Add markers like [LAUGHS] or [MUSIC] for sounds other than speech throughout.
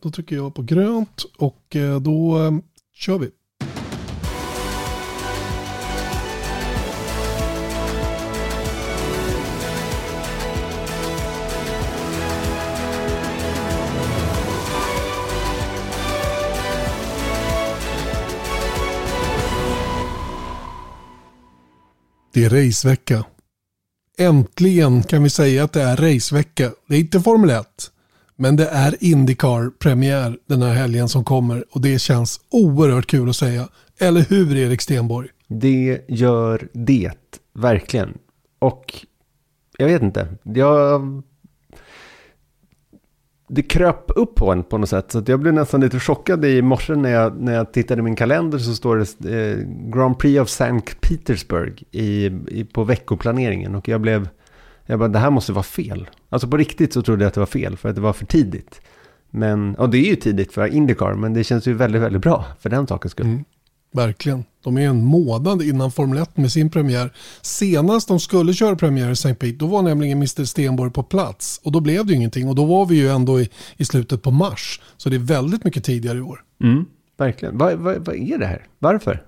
Då trycker jag på grönt och eh, då eh, kör vi. Det är racevecka. Äntligen kan vi säga att det är racevecka. Det är inte Formel 1. Men det är Indycar-premiär den här helgen som kommer och det känns oerhört kul att säga. Eller hur Erik Stenborg? Det gör det, verkligen. Och jag vet inte, jag... Det kröp upp på en på något sätt. Så jag blev nästan lite chockad i morse när jag, när jag tittade i min kalender så står det eh, Grand Prix of St. Petersburg i, i, på veckoplaneringen. Och jag blev jag bara, det här måste vara fel. Alltså på riktigt så trodde jag att det var fel för att det var för tidigt. Men, och det är ju tidigt för Indycar, men det känns ju väldigt, väldigt bra för den sakens skull. Mm, verkligen. De är en månad innan Formel 1 med sin premiär. Senast de skulle köra premiär i St. Pete, då var nämligen Mr. Stenborg på plats. Och då blev det ju ingenting. Och då var vi ju ändå i, i slutet på mars. Så det är väldigt mycket tidigare i år. Mm, verkligen. Vad, vad, vad är det här? Varför?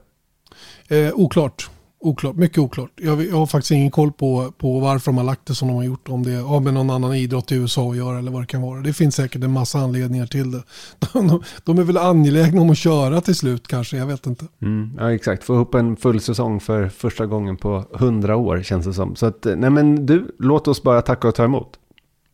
Eh, oklart. Oklart, mycket oklart. Jag, jag, har faktiskt ingen koll på, på varför de har lagt det som de har gjort. Om det har med någon annan idrott i USA att göra eller vad det kan vara. Det finns säkert en massa anledningar till det. [LAUGHS] De, de är väl angelägna om att köra till slut kanske, jag vet inte. Mm, ja, exakt. Få ihop en full säsong för första gången på hundra år känns det som. Så att, nej men du, låt oss bara tacka och ta emot.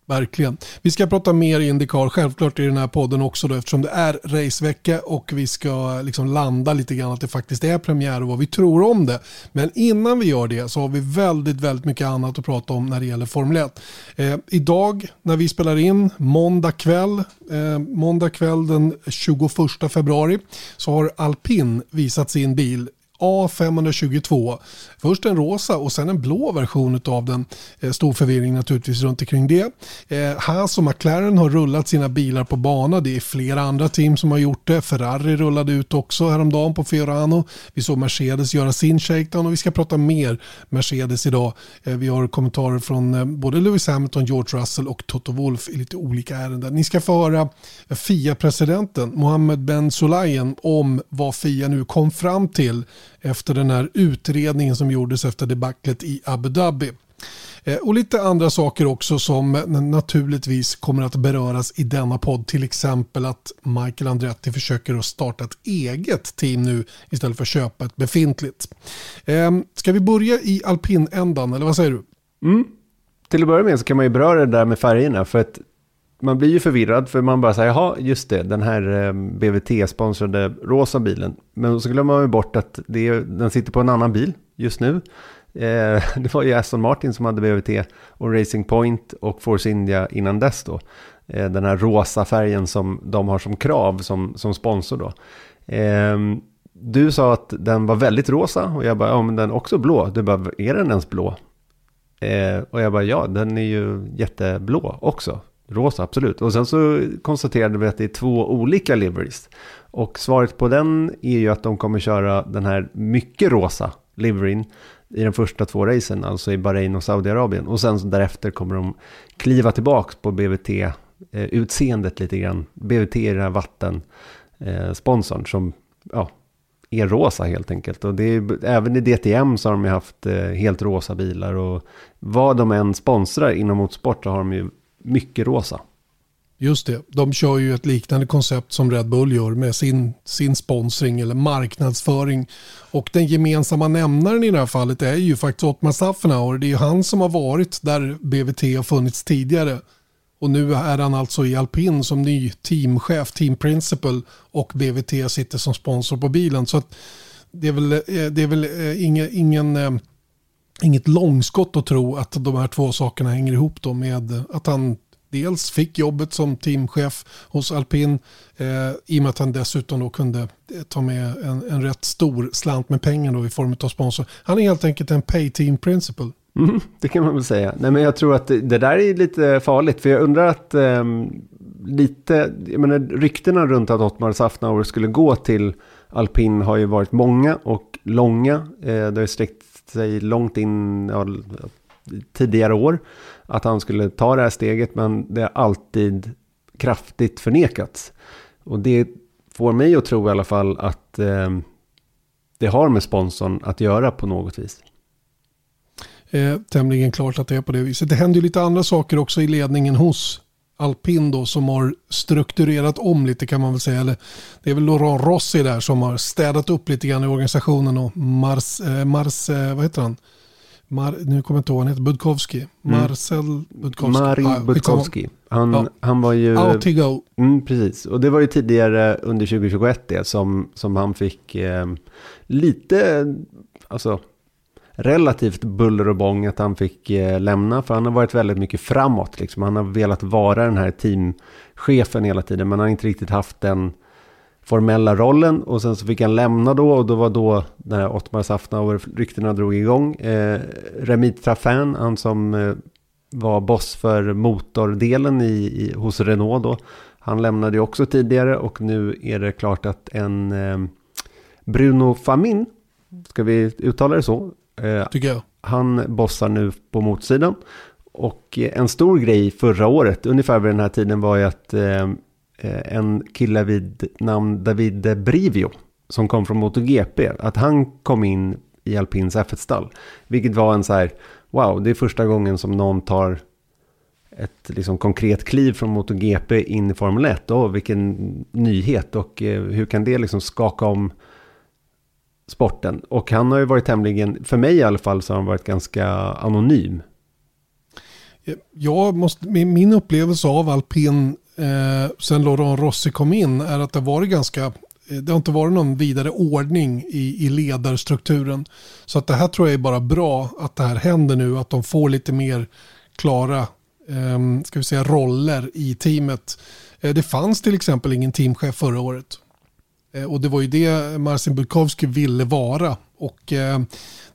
Verkligen. Vi ska prata mer Indycar självklart i den här podden också då, eftersom det är racevecka och vi ska eh, liksom landa lite grann att det faktiskt är premiär och vad vi tror om det. Men innan vi gör det så har vi väldigt, väldigt mycket annat att prata om när det gäller Formel 1. Eh, idag när vi spelar in, måndag kväll, eh, måndag kväll den 21 februari så har Alpin visat sin bil A522. Först en rosa och sen en blå version av den. Eh, stor förvirring naturligtvis runt omkring det. Eh, Haas och McLaren har rullat sina bilar på bana. Det är flera andra team som har gjort det. Ferrari rullade ut också häromdagen på Fiorano. Vi såg Mercedes göra sin shakedown och vi ska prata mer Mercedes idag. Eh, vi har kommentarer från både Lewis Hamilton, George Russell och Toto Wolff i lite olika ärenden. Ni ska få höra FIA-presidenten Mohammed Ben Sulayen om vad FIA nu kom fram till efter den här utredningen som gjordes efter debaclet i Abu Dhabi. Eh, och lite andra saker också som naturligtvis kommer att beröras i denna podd. Till exempel att Michael Andretti försöker att starta ett eget team nu istället för att köpa ett befintligt. Ehm, ska vi börja i alpinändan eller vad säger du? Mm. Till att börja med så kan man ju beröra det där med färgerna. För att man blir ju förvirrad för man bara säger, jaha, just det, den här ehm, BVT-sponsrade rosa bilen. Men så glömmer man ju bort att det är, den sitter på en annan bil just nu. Eh, [LAUGHS] det var ju Aston Martin som hade BVT och Racing Point och Force India innan dess då. Eh, den här rosa färgen som de har som krav som, som sponsor då. Ehm, du sa att den var väldigt rosa och jag bara, ja men den är också blå. Du bara, är den ens blå? Eh, och jag bara, ja den är ju jätteblå också. Rosa, absolut. Och sen så konstaterade vi att det är två olika liveries. Och svaret på den är ju att de kommer köra den här mycket rosa liveryn i de första två racen, alltså i Bahrain och Saudiarabien. Och sen därefter kommer de kliva tillbaka på BVT-utseendet eh, lite grann. BVT är den här vattensponsorn eh, som ja, är rosa helt enkelt. Och det är, även i DTM så har de ju haft eh, helt rosa bilar. Och vad de än sponsrar inom motorsport så har de ju mycket rosa. Just det, de kör ju ett liknande koncept som Red Bull gör med sin, sin sponsring eller marknadsföring. Och den gemensamma nämnaren i det här fallet är ju faktiskt Ottmar Staffenauer. Det är ju han som har varit där BVT har funnits tidigare. Och nu är han alltså i alpin som ny teamchef, team principal och BVT sitter som sponsor på bilen. Så det är väl, eh, det är väl eh, ingen, ingen inget långskott att tro att de här två sakerna hänger ihop då med att han dels fick jobbet som teamchef hos Alpin eh, i och med att han dessutom då kunde eh, ta med en, en rätt stor slant med pengar då i form av sponsor. Han är helt enkelt en pay team principle. Mm, [LAUGHS] det kan man väl säga. Nej, men jag tror att det, det där är lite farligt. För jag undrar att eh, lite, jag menar, ryktena runt att Ottmar Safnauer skulle gå till Alpin har ju varit många och långa. Eh, det har sträckt sig långt in ja, tidigare år att han skulle ta det här steget. Men det har alltid kraftigt förnekats. Och det får mig att tro i alla fall att eh, det har med sponsorn att göra på något vis. Eh, tämligen klart att det är på det viset. Det händer ju lite andra saker också i ledningen hos Alpin då som har strukturerat om lite kan man väl säga. Eller det är väl Laurent Rossi där som har städat upp lite grann i organisationen och Mars, eh, Mars eh, vad heter han? Mar, nu kommer jag inte ihåg, han heter Budkowski. Mm. Marcel Budkowski. Marin ah, Budkowski. Han, ja. han var ju... Out to go. Mm, precis, och det var ju tidigare under 2021 det som, som han fick eh, lite, alltså relativt buller och bång att han fick eh, lämna. För han har varit väldigt mycket framåt. Liksom. Han har velat vara den här teamchefen hela tiden. Men han har inte riktigt haft den formella rollen. Och sen så fick han lämna då. Och då var då när Ottmar Safnauer ryktena drog igång. Eh, Remit Trafin, han som eh, var boss för motordelen i, i, hos Renault då. Han lämnade ju också tidigare och nu är det klart att en eh, Bruno Famin, ska vi uttala det så? Eh, Tycker jag. Han bossar nu på motsidan. Och en stor grej förra året, ungefär vid den här tiden, var ju att eh, Eh, en kille vid namn David Brivio, som kom från MotoGP, att han kom in i Alpins F1-stall. Vilket var en så här, wow, det är första gången som någon tar ett liksom konkret kliv från MotoGP in i Formel 1. Oh, vilken nyhet och eh, hur kan det liksom skaka om sporten. Och han har ju varit tämligen, för mig i alla fall, så har han varit ganska anonym. Jag måste, min upplevelse av alpin eh, sen Laurent Rossi kom in är att det har varit ganska eh, det har inte varit någon vidare ordning i, i ledarstrukturen. Så att det här tror jag är bara bra att det här händer nu. Att de får lite mer klara eh, ska vi säga, roller i teamet. Eh, det fanns till exempel ingen teamchef förra året. Eh, och det var ju det Marcin Bukowski ville vara. Och eh,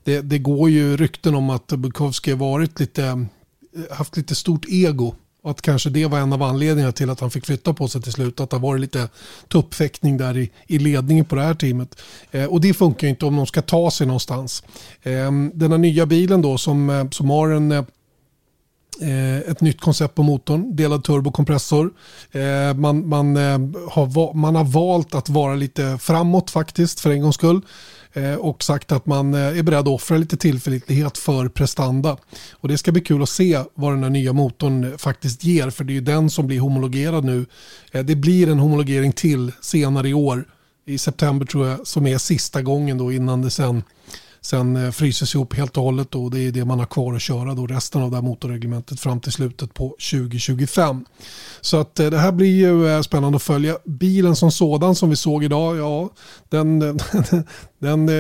det, det går ju rykten om att Bukowski varit lite, eh, haft lite stort ego. Och att kanske det var en av anledningarna till att han fick flytta på sig till slut. Att det var lite tuppfäktning där i, i ledningen på det här teamet. Eh, och det funkar ju inte om de ska ta sig någonstans. Eh, den här nya bilen då som, eh, som har en eh, eh, ett nytt koncept på motorn, delad turbokompressor. Eh, man, man, har, man har valt att vara lite framåt faktiskt för en gångs skull Eh, och sagt att man eh, är beredd att offra lite tillförlitlighet för prestanda. Och det ska bli kul att se vad den här nya motorn eh, faktiskt ger för det är ju den som blir homologerad nu. Det blir en homologering till senare i år i september tror jag som är sista gången då innan det sen sen fryses ihop helt och hållet och det är det man har kvar att köra då resten av det här motorreglementet fram till slutet på 2025. Så att det här blir ju spännande att följa. Bilen som sådan som vi såg idag, ja, den, [LAUGHS] den, eh,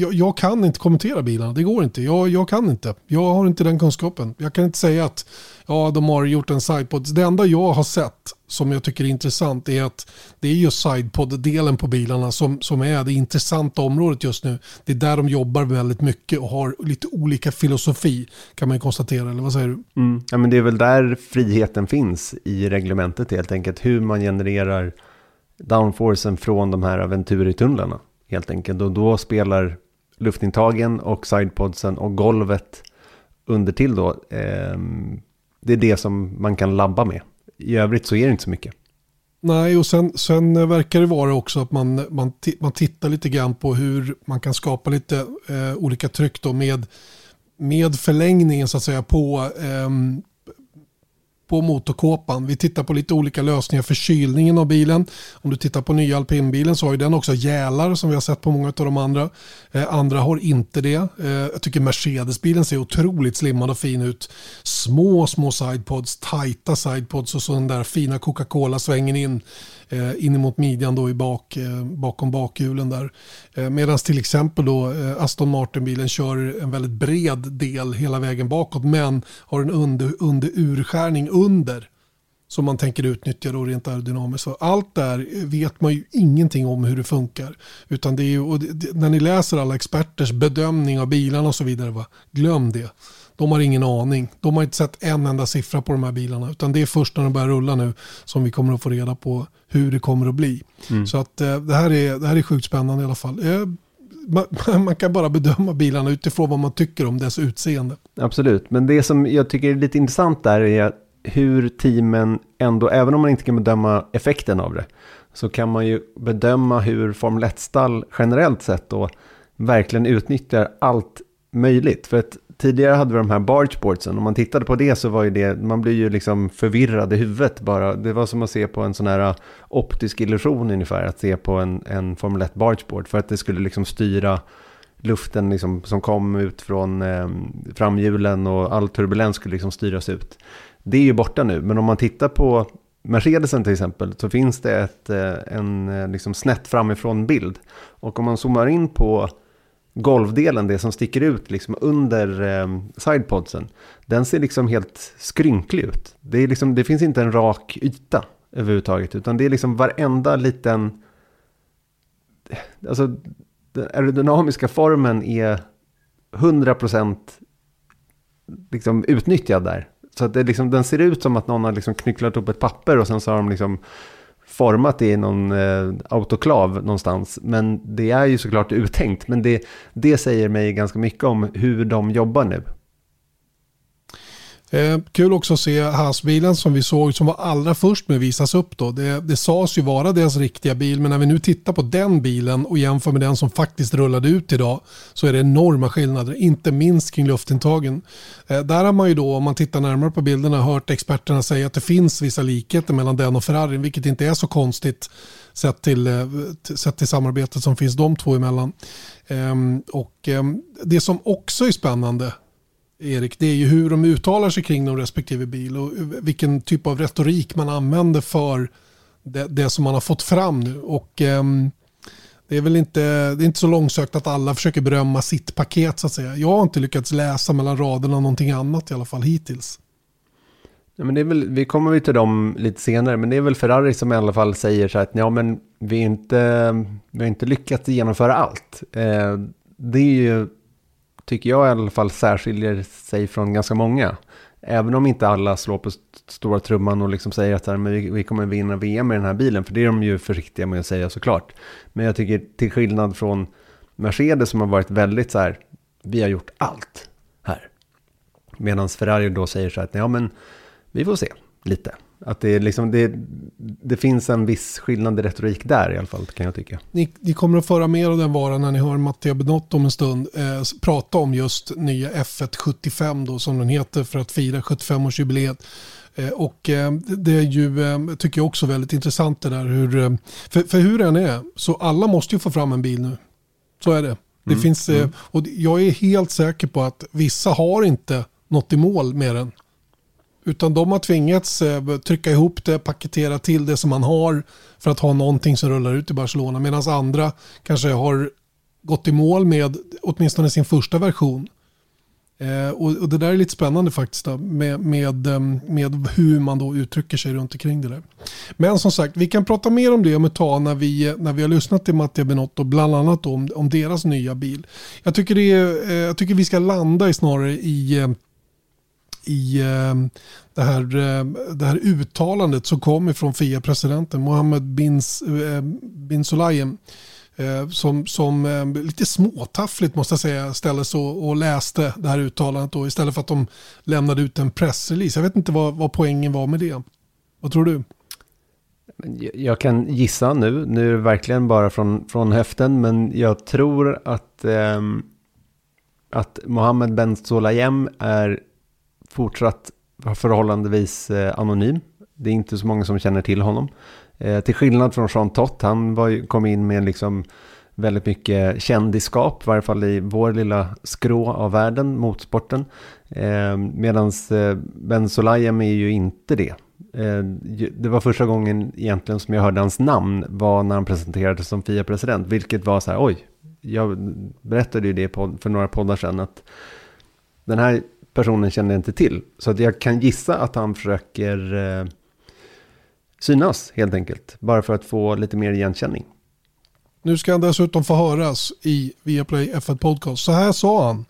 jag, jag kan inte kommentera bilarna, det går inte. Jag, jag kan inte, jag har inte den kunskapen. Jag kan inte säga att ja, de har gjort en sidepod. Det enda jag har sett som jag tycker är intressant är att det är just sidepod-delen på bilarna som, som är det intressanta området just nu. Det är där de jobbar väldigt mycket och har lite olika filosofi kan man konstatera. Eller vad säger du? Mm. Ja, men det är väl där friheten finns i reglementet helt enkelt. Hur man genererar downforcen från de här Venturi-tunnlarna helt enkelt. Och då spelar luftintagen och sidepodsen och golvet under till då eh, det är det som man kan labba med. I övrigt så är det inte så mycket. Nej, och sen, sen verkar det vara också att man, man, man tittar lite grann på hur man kan skapa lite eh, olika tryck då med, med förlängningen så att säga på, eh, på motorkåpan. Vi tittar på lite olika lösningar för kylningen av bilen. Om du tittar på nya alpinbilen så har ju den också gälar som vi har sett på många av de andra. Eh, andra har inte det. Eh, jag tycker Mercedesbilen ser otroligt slimmad och fin ut. Små, små sidepods, tajta sidepods och så den där fina Coca-Cola-svängen in eh, in mot midjan då i bak, eh, bakom bakhjulen där. Eh, Medan till exempel då eh, Aston Martin-bilen kör en väldigt bred del hela vägen bakåt men har en under, under urskärning under som man tänker utnyttja då rent aerodynamiskt. allt där vet man ju ingenting om hur det funkar. Utan det är ju, det, när ni läser alla experters bedömning av bilarna och så vidare, va? glöm det. De har ingen aning. De har inte sett en enda siffra på de här bilarna. Utan det är först när de börjar rulla nu som vi kommer att få reda på hur det kommer att bli. Mm. Så att eh, det, här är, det här är sjukt spännande i alla fall. Eh, man, man, kan bara bedöma bilarna utifrån vad man tycker om dess utseende. Absolut, men det som jag tycker är lite intressant där är hur teamen ändå, även om man inte kan bedöma effekten av det, så kan man ju bedöma hur Formel 1-stall generellt sett då verkligen utnyttjar allt möjligt. För att tidigare hade vi de här bargeboardsen. Om man tittade på det så var ju det, man blir ju liksom förvirrad i huvudet bara. Det var som att se på en sån här äh, optisk illusion ungefär, att se på en, en Formel 1 bargeboard. För att det skulle liksom styra luften liksom, som kom ut från eh, framhjulen och all turbulens skulle liksom styras ut. Det är ju borta nu, men om man tittar på Mercedesen till exempel så finns det ett, eh, en eh, liksom snett framifrån bild. Och om man zoomar in på golvdelen, det som sticker ut liksom under eh, sidepodsen, den ser liksom helt skrynklig ut. Det, är liksom, det finns inte en rak yta överhuvudtaget, utan det är liksom varenda liten... Alltså, den aerodynamiska formen är 100% liksom utnyttjad där. Så att det liksom, den ser ut som att någon har liksom knycklat upp ett papper och sen så har de liksom format i någon eh, autoklav någonstans. Men det är ju såklart uttänkt. Men det, det säger mig ganska mycket om hur de jobbar nu. Eh, kul också att se Haas-bilen som vi såg som var allra först med att visas upp. Då. Det, det sades ju vara deras riktiga bil men när vi nu tittar på den bilen och jämför med den som faktiskt rullade ut idag så är det enorma skillnader, inte minst kring luftintagen. Eh, där har man ju då, om man tittar närmare på bilderna, hört experterna säga att det finns vissa likheter mellan den och Ferrari, vilket inte är så konstigt sett till, eh, sett till samarbetet som finns de två emellan. Ehm, och ehm, det som också är spännande Erik, det är ju hur de uttalar sig kring de respektive bil och vilken typ av retorik man använder för det, det som man har fått fram nu. Och, um, det är väl inte, det är inte så långsökt att alla försöker berömma sitt paket så att säga. Jag har inte lyckats läsa mellan raderna någonting annat i alla fall hittills. Ja, men det är väl, vi kommer till dem lite senare, men det är väl Ferrari som i alla fall säger så här att ja, men vi, inte, vi har inte lyckats genomföra allt. Eh, det är ju tycker jag i alla fall särskiljer sig från ganska många. Även om inte alla slår på stora trumman och liksom säger att men vi, vi kommer vinna VM med den här bilen, för det är de ju försiktiga med att säga såklart. Men jag tycker till skillnad från Mercedes som har varit väldigt så här, vi har gjort allt här. Medan Ferrari då säger så här, ja men vi får se lite. Att det, liksom, det, det finns en viss skillnad i retorik där i alla fall kan jag tycka. Ni, ni kommer att föra mer av den varan när ni hör Mattia Benott om en stund eh, prata om just nya F1 75 då som den heter för att fira 75-årsjubileet. Eh, och eh, det är ju, eh, tycker jag också väldigt intressant det där hur, för, för hur den är, så alla måste ju få fram en bil nu. Så är det. Det mm, finns, mm. och jag är helt säker på att vissa har inte nått i mål med den. Utan de har tvingats eh, trycka ihop det, paketera till det som man har för att ha någonting som rullar ut i Barcelona. Medan andra kanske har gått i mål med åtminstone sin första version. Eh, och, det där är lite spännande faktiskt då, med, med, ehm, med hur man då uttrycker sig runt omkring det där. Men som sagt, vi kan prata mer om det om ett tag när vi, när vi har lyssnat till Mattia Benotto, bland annat om, om deras nya bil. Jag tycker, det är, eh, jag tycker vi ska landa i snarare i eh, i eh, det här, eh, det här uttalandet som kom ifrån FIA-presidenten Mohammed bin, eh, bin Sulayem som, som lite småtaffligt måste jag säga ställde sig och läste det här uttalandet då, istället för att de lämnade ut en pressrelease. Jag vet inte vad, vad poängen var med det. Vad tror du? Jag kan gissa nu, nu är det verkligen bara från, från höften, men jag tror att, eh, att Mohammed Ben Solayem är fortsatt förhållandevis eh, anonym. Det är inte så många som känner till honom. Eh, till skillnad från Jean Tott, han var, kom in med liksom väldigt mycket kändisskap, i varje fall i vår lilla skrå av världen, motorsporten. Eh, Medan eh, Ben Solayem är ju inte det. Eh, det var första gången egentligen som jag hörde hans namn var när han presenterades som FIA-president, vilket var så här, oj, jag berättade ju det för några poddar sedan att den här personen känner jag inte till. Så att jag kan gissa att han försöker eh, synas helt enkelt. Bara för att få lite mer igenkänning. Nu ska han dessutom få höras i Viaplay F1 Podcast. Så här sa han.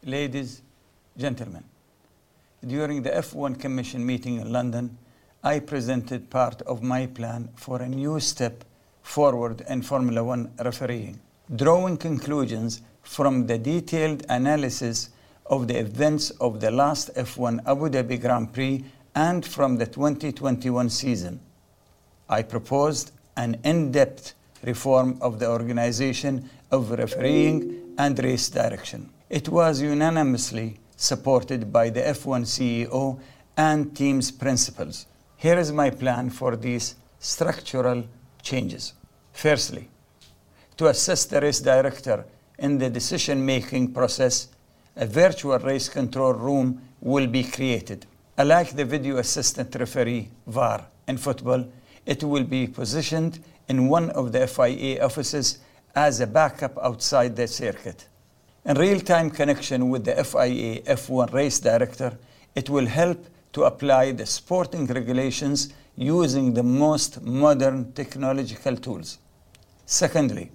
Ladies, gentlemen. During the F1 Commission meeting in London, I presented part of my plan for a new step forward in Formula One refereeing, drawing conclusions from the detailed analysis of the events of the last F1 Abu Dhabi Grand Prix and from the 2021 season. I proposed an in-depth reform of the organization of refereeing and race direction. It was unanimously supported by the F1 CEO and team's principals. Here is my plan for these structural changes. Firstly, to assist the race director in the decision making process, a virtual race control room will be created. Like the video assistant referee, VAR, in football, it will be positioned in one of the FIA offices as a backup outside the circuit. In real time connection with the FIA F1 race director, it will help to apply the sporting regulations using the most modern technological tools. Secondly,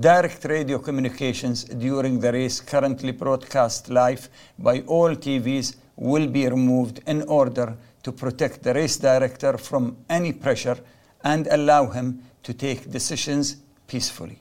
direct radio communications during the race currently broadcast live by all TVs will be removed in order to protect the race director from any pressure and allow him to take decisions peacefully.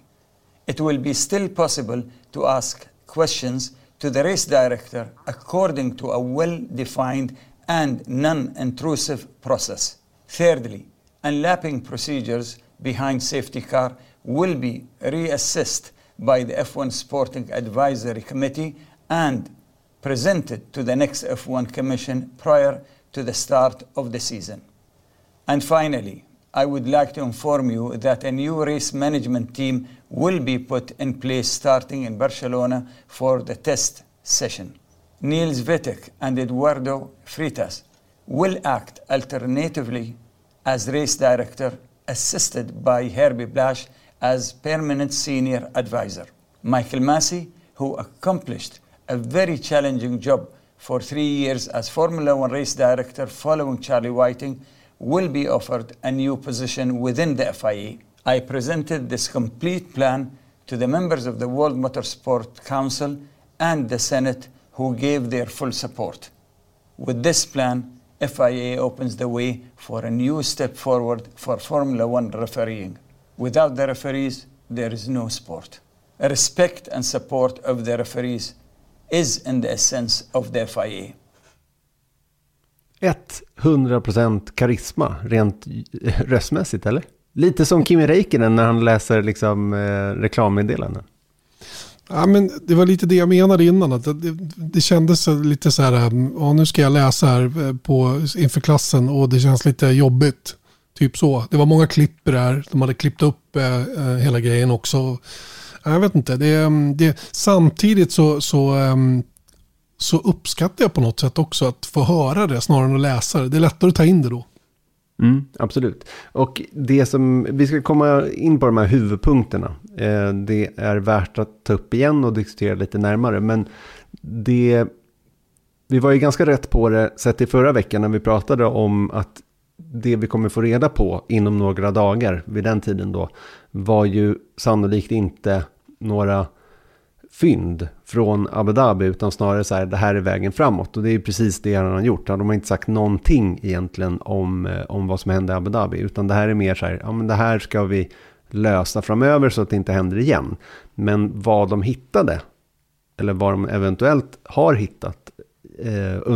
It will be still possible to ask questions to the race director according to a well-defined and non-intrusive process. Thirdly, unlapping procedures behind safety car will be reassessed by the F1 Sporting Advisory Committee and presented to the next F1 Commission prior to the start of the season. And finally, I would like to inform you that a new race management team will be put in place starting in Barcelona for the test session. Niels Wittek and Eduardo Fritas will act alternatively as race director, assisted by Herbie Blasch as permanent senior advisor. Michael Massey, who accomplished a very challenging job for three years as Formula One race director following Charlie Whiting, will be offered a new position within the FIA. I presented this complete plan to the members of the World Motorsport Council and the Senate, who gave their full support. With this plan, FIA opens the way for a new step forward for Formula One refereeing. Without the referees, there is no sport. Respect and support of the referees is in the essence of the FIA. 100% karisma rent [LAUGHS] röstmässigt, eller? Lite som Kimi Räikkönen när han läser liksom, eh, reklammeddelanden. Ja, men det var lite det jag menade innan. Att det, det kändes lite så här, ja, nu ska jag läsa här eh, på, inför klassen och det känns lite jobbigt. Typ så. Det var många klipp där. De hade klippt upp eh, eh hela grejen också. Jag vet inte. Det, mm, det, samtidigt så, så um, så uppskattar jag på något sätt också att få höra det snarare än att läsa det. Det är lättare att ta in det då. Mm, absolut. Och det som, vi ska komma in på de här huvudpunkterna. Eh, det är värt att ta upp igen och diskutera lite närmare. Men det, vi var ju ganska rätt på det sett i förra veckan när vi pratade om att det vi kommer få reda på inom några dagar vid den tiden då var ju sannolikt inte några fynd från Abu Dhabi utan snarare så här, det här är vägen framåt. Och det är precis det han har gjort. De har inte sagt någonting egentligen om, eh, om vad som hände i Abu Dhabi. Utan det här är mer så här, ja men det här ska vi lösa framöver så att det inte händer igen. Men vad de hittade, eller vad de eventuellt har hittat. Eh,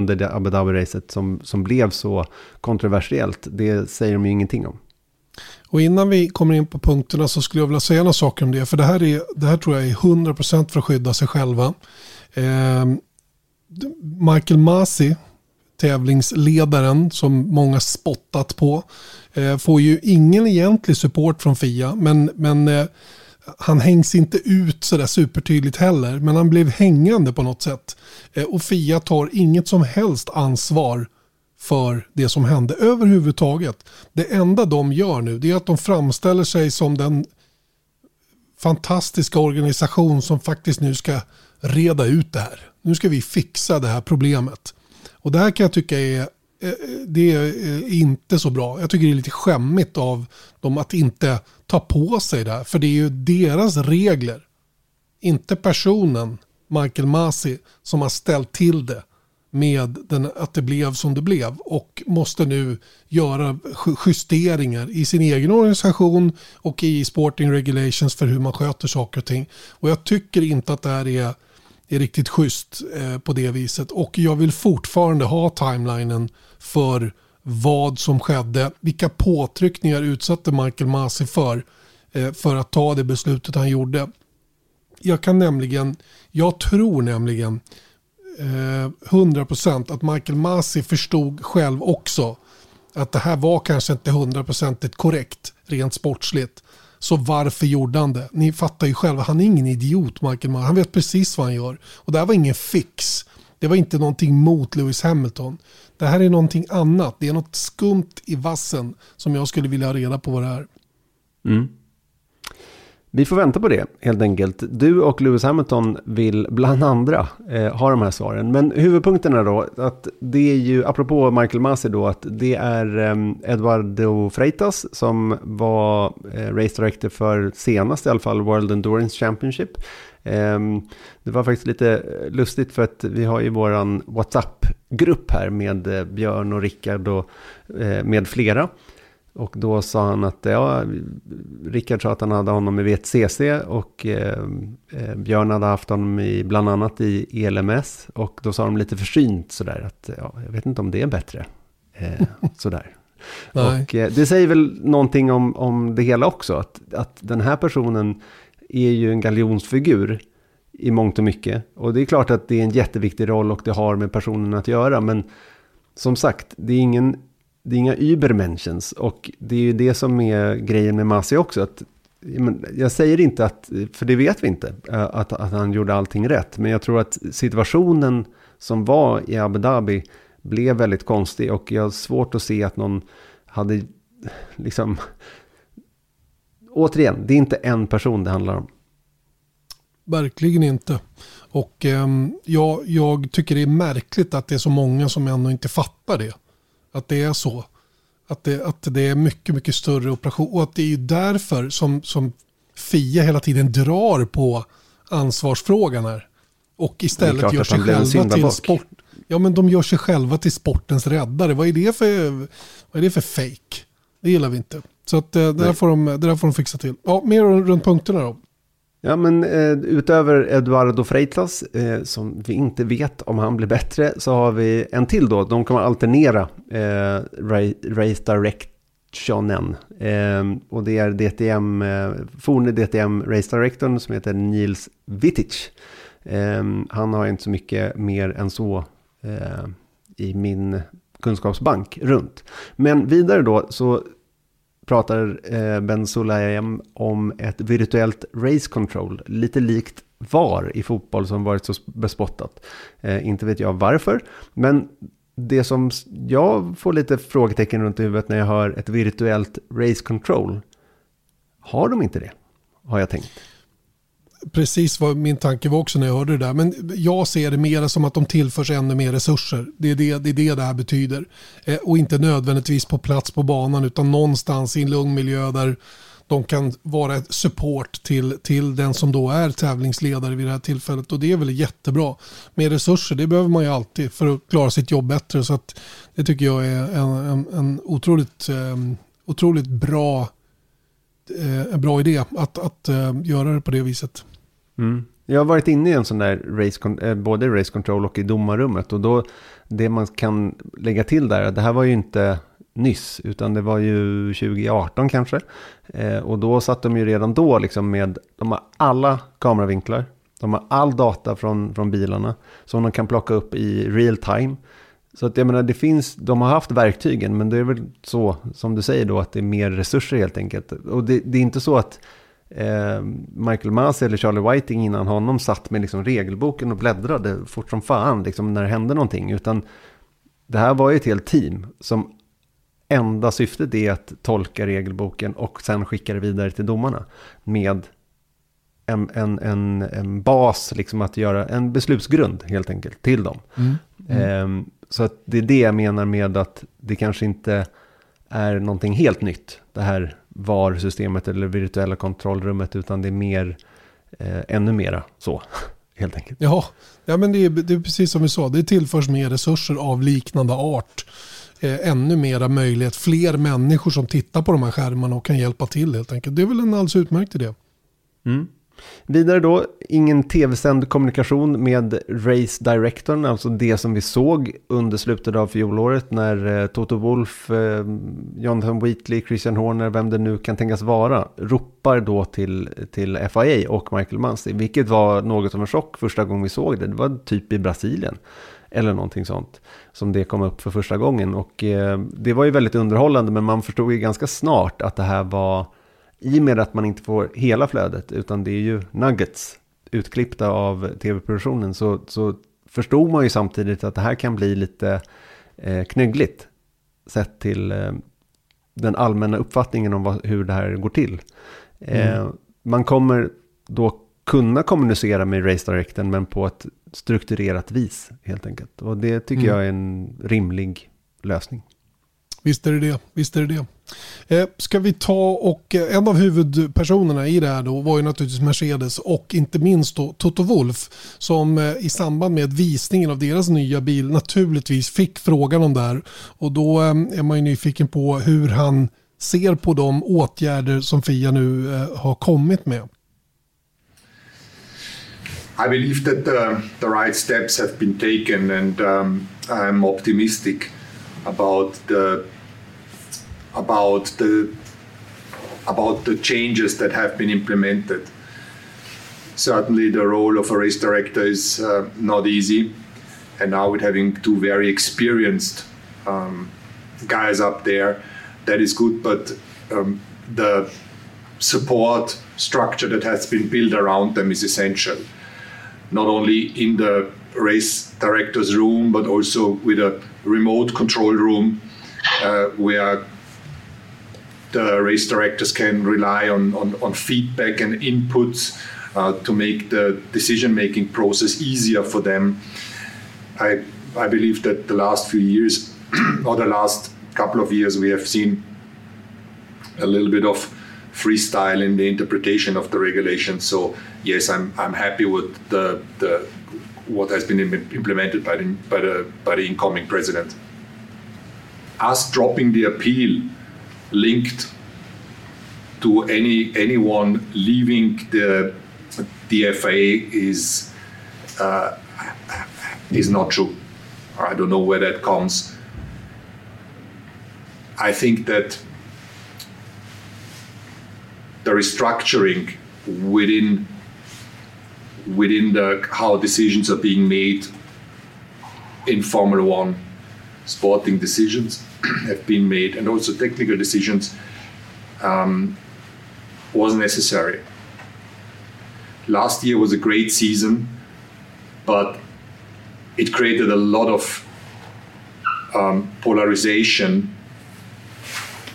Under det Abu Dhabi-racet som, som blev så kontroversiellt, det säger de ju ingenting om. Och innan vi kommer in på punkterna så skulle jag vilja säga några saker om det. För det här, är, det här tror jag är 100% för att skydda sig själva. Eh, Michael Masi, tävlingsledaren som många spottat på, eh, får ju ingen egentlig support från FIA. Men, men eh, han hängs inte ut sådär supertydligt heller, men han blev hängande på något sätt. Eh, och Fia tar inget som helst ansvar för det som hände överhuvudtaget. Det enda de gör nu det är att de framställer sig som den fantastiska organisation som faktiskt nu ska reda ut det här. Nu ska vi fixa det här problemet. Och det här kan jag tycka är, eh, det är inte så bra. Jag tycker det är lite skämmigt av dem att inte ta på sig det här. För det är ju deras regler. Inte personen, Michael Masi, som har ställt till det med den, att det blev som det blev och måste nu göra justeringar i sin egen organisation och i sporting regulations för hur man sköter saker och ting. Och jag tycker inte att det här är, är riktigt schysst eh, på det viset och jag vill fortfarande ha timelinen för vad som skedde, vilka påtryckningar utsatte Michael Masi för eh, för att ta det beslutet han gjorde. Jag kan nämligen, jag tror nämligen eh, 100% att Michael Masi förstod själv också att det här var kanske inte 100% korrekt rent sportsligt. Så varför gjorde han det? Ni fattar ju själva, han är ingen idiot Michael Masi. Han vet precis vad han gör. Och det här var ingen fix. Det var inte någonting mot Lewis Hamilton. Det här är någonting annat. Det är något skumt i vassen som jag skulle vilja ha reda på vad det är. Mm. Vi får vänta på det helt enkelt. Du och Lewis Hamilton vill bland andra eh, ha de här svaren. Men huvudpunkterna då, att det är ju, apropå Michael Masi då, att det är eh, Eduardo Freitas som var eh, race director för senast i alla fall World Endurance Championship. Ehm, det var faktiskt lite eh, lustigt för att vi har ju våran WhatsApp-grupp här med eh, Björn och Rickard och eh, med flera. Och då sa han att, ja, Rickard sa att han hade honom i VTCC och eh, eh, Björn hade haft honom i, bland annat i ELMS. Och då sa de lite försynt sådär att, ja, jag vet inte om det är bättre. Eh, [LAUGHS] sådär. och eh, det säger väl någonting om, om det hela också, att, att den här personen är ju en galjonsfigur i mångt och mycket. Och det är klart att det är en jätteviktig roll och det har med personen att göra, men som sagt, det är ingen det är inga übermenschens och det är ju det som är grejen med Masi också. Att, jag säger inte att, för det vet vi inte, eh, att, att han gjorde allting rätt. Men jag tror att situationen som var i Abu Dhabi blev väldigt konstig och jag har svårt att se att någon hade liksom... Återigen, det är inte en person det handlar om. Verkligen inte. Och eh, jag, jag tycker det är märkligt att det är så många som ännu inte fattar det. Att det är så. Att det, att det är mycket, mycket större operation. Och att det är därför som, som FIA hela tiden drar på ansvarsfrågan här. Och istället gör sig själva till sport. Ja men de gör sig själva till sportens räddare. Vad är det för, vad är det för fake? Det gillar vi inte. Så att, eh, det, där får de, det där får de fixa till. Ja, mer runt punkterna då. Ja, men eh, utöver Eduardo Freitas, eh, som vi inte vet om han blir bättre, så har vi en till då. De kommer alternera eh, Race Directionen. Eh, och det är DTM, eh, forne DTM Race Directorn som heter Nils Vitic. Eh, han har inte så mycket mer än så eh, i min kunskapsbank runt. Men vidare då så pratar eh, Ben Sulayem om ett virtuellt race control, lite likt VAR i fotboll som varit så bespottat. Eh, inte vet jag varför, men det som jag får lite frågetecken runt i huvudet när jag hör ett virtuellt race control, har de inte det? Har jag tänkt precis vad min tanke var också när jag hörde det där. Men jag ser det mer som att de tillförs ännu mer resurser. Det är det det, är det, det här betyder. Eh, och inte nödvändigtvis på plats på banan utan någonstans i en lugn miljö där de kan vara ett support till, till den som då är tävlingsledare vid det här tillfället. Och det är väl jättebra. Med resurser, det behöver man ju alltid för att klara sitt jobb bättre. Så att det tycker jag är en, en, en otroligt, um, otroligt bra, uh, en bra idé att, att uh, göra det på det viset. Mm. Jag har varit inne i en sån där race, eh, både race control och i domarrummet. Och då, det man kan lägga till där, det här var ju inte nyss, utan det var ju 2018 kanske. Eh, och då satt de ju redan då liksom med, de har alla kameravinklar, de har all data från, från bilarna som de kan plocka upp i real time. Så att jag menar, det finns, de har haft verktygen, men det är väl så som du säger då, att det är mer resurser helt enkelt. Och det, det är inte så att Michael Masi eller Charlie Whiting innan honom satt med liksom regelboken och bläddrade fort som fan liksom när det hände någonting. Utan det här var ju ett helt team som enda syftet är att tolka regelboken och sen skicka det vidare till domarna med en, en, en, en bas, liksom att göra en beslutsgrund helt enkelt till dem. Mm. Mm. Eh, så att det är det jag menar med att det kanske inte är någonting helt nytt, det här VAR-systemet eller virtuella kontrollrummet, utan det är mer, eh, ännu mera så, [LAUGHS] helt enkelt. Ja, ja men det är, det är precis som vi sa, det tillförs mer resurser av liknande art. Eh, ännu mera möjlighet, fler människor som tittar på de här skärmarna och kan hjälpa till helt enkelt. Det är väl en alldeles utmärkt idé. Mm. Vidare då, ingen tv-sänd kommunikation med Race Directorn, alltså det som vi såg under slutet av fjolåret när eh, Toto Wolf, eh, Jonathan Wheatley, Christian Horner, vem det nu kan tänkas vara, ropar då till, till FIA och Michael Mansi, vilket var något av en chock första gången vi såg det. Det var typ i Brasilien eller någonting sånt som det kom upp för första gången och eh, det var ju väldigt underhållande men man förstod ju ganska snart att det här var i och med att man inte får hela flödet, utan det är ju nuggets utklippta av tv-produktionen, så, så förstod man ju samtidigt att det här kan bli lite eh, knöggligt sett till eh, den allmänna uppfattningen om vad, hur det här går till. Eh, mm. Man kommer då kunna kommunicera med Race Directen, men på ett strukturerat vis helt enkelt. Och det tycker mm. jag är en rimlig lösning. Visst är det det. Visst är det, det. Eh, ska vi ta och eh, en av huvudpersonerna i det här då var ju naturligtvis Mercedes och inte minst då Toto Wolf som eh, i samband med visningen av deras nya bil naturligtvis fick frågan om det här och då eh, är man ju nyfiken på hur han ser på de åtgärder som Fia nu eh, har kommit med. I believe that the, the right steps have been taken and um, I'm optimistic about the about the about the changes that have been implemented. Certainly, the role of a race director is uh, not easy, and now with having two very experienced um, guys up there, that is good. But um, the support structure that has been built around them is essential, not only in the race director's room, but also with a remote control room uh, where the race directors can rely on, on, on feedback and inputs uh, to make the decision making process easier for them. I, I believe that the last few years, [CLEARS THROAT] or the last couple of years, we have seen a little bit of freestyle in the interpretation of the regulations. So yes, I'm, I'm happy with the, the what has been implemented by the, by the, by the incoming president. Us dropping the appeal linked to any anyone leaving the the FIA is uh, is not true. I don't know where that comes. I think that the restructuring within within the how decisions are being made in Formula One, sporting decisions [CLEARS THROAT] have been made and also technical decisions um, was necessary. Last year was a great season, but it created a lot of um, polarization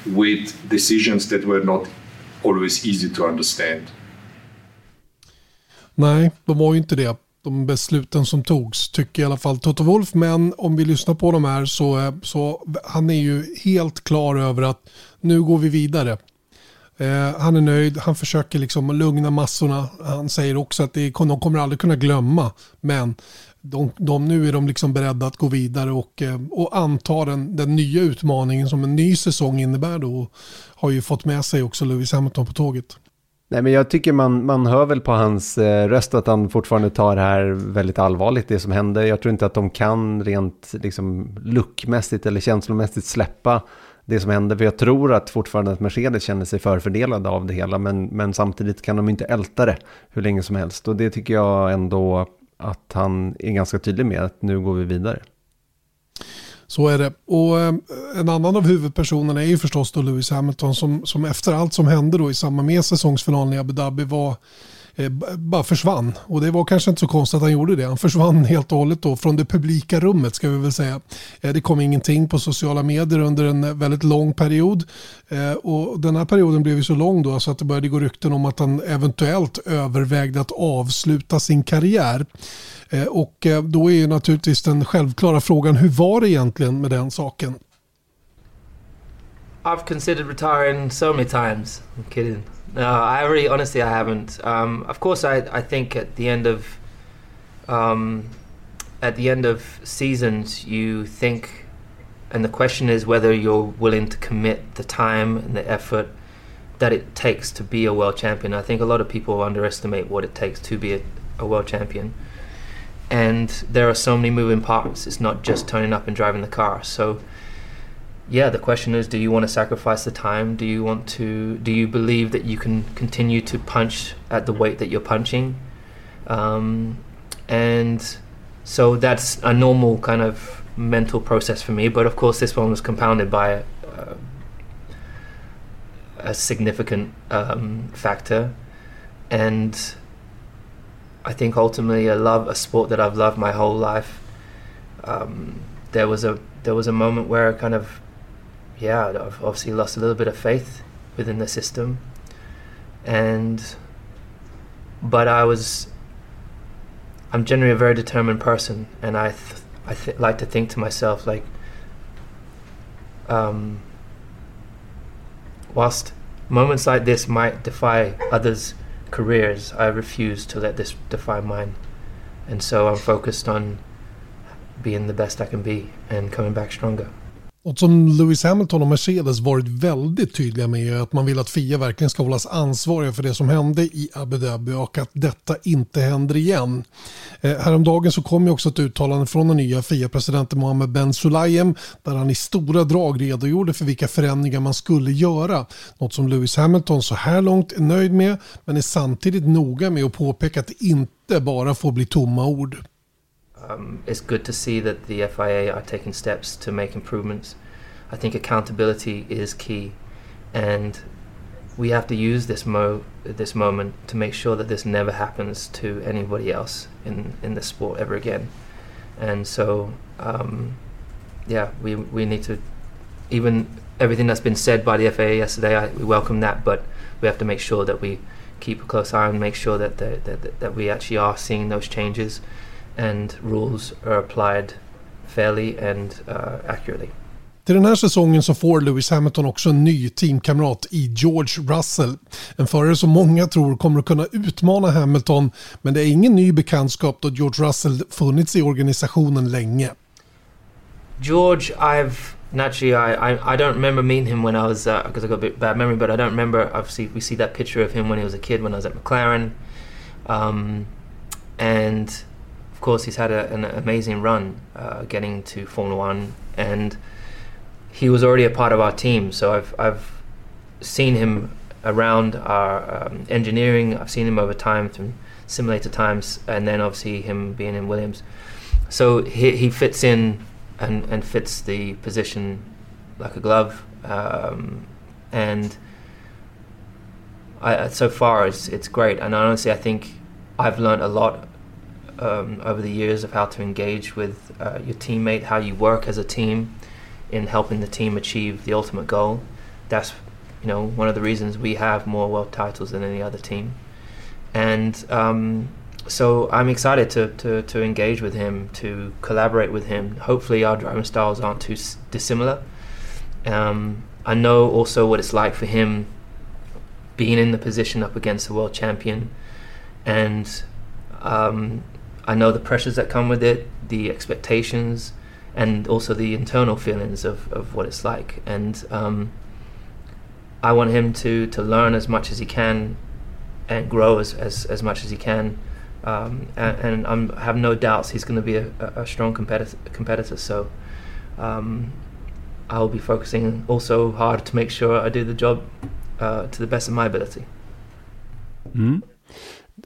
with decisions that were not always easy to understand. Nej, de var ju inte det. De besluten som togs, tycker i alla fall Toto Wolf. Men om vi lyssnar på de här så, eh, så han är ju helt klar över att nu går vi vidare. Eh, han är nöjd, han försöker liksom lugna massorna. Han säger också att det, de kommer aldrig kunna glömma. Men de, de, nu är de liksom beredda att gå vidare och, eh, och anta den, den nya utmaningen som en ny säsong innebär. Då, och har ju fått med sig också Lewis Hamilton på tåget. Nej, men jag tycker man, man hör väl på hans eh, röst att han fortfarande tar det här väldigt allvarligt, det som händer. Jag tror inte att de kan rent liksom, luckmässigt eller känslomässigt släppa det som händer. För jag tror att fortfarande att Mercedes känner sig förfördelade av det hela. Men, men samtidigt kan de inte älta det hur länge som helst. Och det tycker jag ändå att han är ganska tydlig med, att nu går vi vidare. Så är det. Och eh, en annan av huvudpersonerna är ju förstås då Lewis Hamilton som, som efter allt som hände då i samband med säsongsfinalen i Abu Dhabi var Eh, bara försvann. Och det var kanske inte så konstigt att han gjorde det. Han försvann [LAUGHS] helt och hållet då från det publika rummet ska vi väl säga. Eh, det kom ingenting på sociala medier under en väldigt lång period. Eh, och den här perioden blev ju så lång då så att det började gå rykten om att han eventuellt övervägde att avsluta sin karriär. Eh, och eh, då är ju naturligtvis den självklara frågan hur var det egentligen med den saken? I've considered retiring so many times. I'm kidding. No, I really, honestly, I haven't. Um, of course, I, I think at the end of, um, at the end of seasons, you think, and the question is whether you're willing to commit the time and the effort that it takes to be a world champion. I think a lot of people underestimate what it takes to be a, a world champion. And there are so many moving parts. It's not just turning up and driving the car. So yeah, the question is, do you want to sacrifice the time? Do you want to? Do you believe that you can continue to punch at the weight that you're punching? Um, and so that's a normal kind of mental process for me. But of course, this one was compounded by uh, a significant um, factor, and I think ultimately, I love a sport that I've loved my whole life. Um, there was a there was a moment where I kind of yeah, I've obviously lost a little bit of faith within the system, and but I was. I'm generally a very determined person, and I th- I th- like to think to myself like, um, whilst moments like this might defy others' careers, I refuse to let this define mine, and so I'm focused on being the best I can be and coming back stronger. Något som Lewis Hamilton och Mercedes varit väldigt tydliga med är att man vill att FIA verkligen ska hållas ansvariga för det som hände i Abu Dhabi och att detta inte händer igen. Eh, häromdagen så kom ju också ett uttalande från den nya FIA-presidenten Mohammed Ben Sulayem där han i stora drag redogjorde för vilka förändringar man skulle göra. Något som Lewis Hamilton så här långt är nöjd med men är samtidigt noga med att påpeka att det inte bara får bli tomma ord. Um, it's good to see that the FIA are taking steps to make improvements. I think accountability is key, and we have to use this mo this moment to make sure that this never happens to anybody else in in the sport ever again. And so, um, yeah, we we need to even everything that's been said by the FAA yesterday. I, we welcome that, but we have to make sure that we keep a close eye and make sure that the, that that we actually are seeing those changes and rules are applied fairly and uh, accurately. Till den här säsongen så får Lewis Hamilton också en ny teamkamrat i George Russell. En förare som många tror kommer att kunna utmana Hamilton men det är ingen ny bekantskap då George Russell funnits i organisationen länge. George, I've naturally I, I, I don't remember meeting him when I was because uh, I got a bit bad memory, but I don't remember. Obviously, we see that picture of him when he was a kid when I was at McLaren, um, and of course, he's had a, an amazing run uh, getting to Formula One, and he was already a part of our team. So I've I've seen him around our um, engineering. I've seen him over time through simulator times, and then obviously him being in Williams. So he he fits in and and fits the position like a glove, um, and. I, so far, it's it's great, and honestly, I think I've learned a lot um, over the years of how to engage with uh, your teammate, how you work as a team in helping the team achieve the ultimate goal. That's you know one of the reasons we have more world titles than any other team, and um, so I'm excited to, to, to engage with him, to collaborate with him. Hopefully, our driving styles aren't too dissimilar. Um, I know also what it's like for him being in the position up against the world champion, and um, I know the pressures that come with it, the expectations, and also the internal feelings of, of what it's like. And um, I want him to, to learn as much as he can and grow as, as, as much as he can. Um, and, i have no doubts he's going to be a, a strong competitor. competitor so um, I'll be focusing also hard to make sure I do the job uh, to the best of my ability. Mm.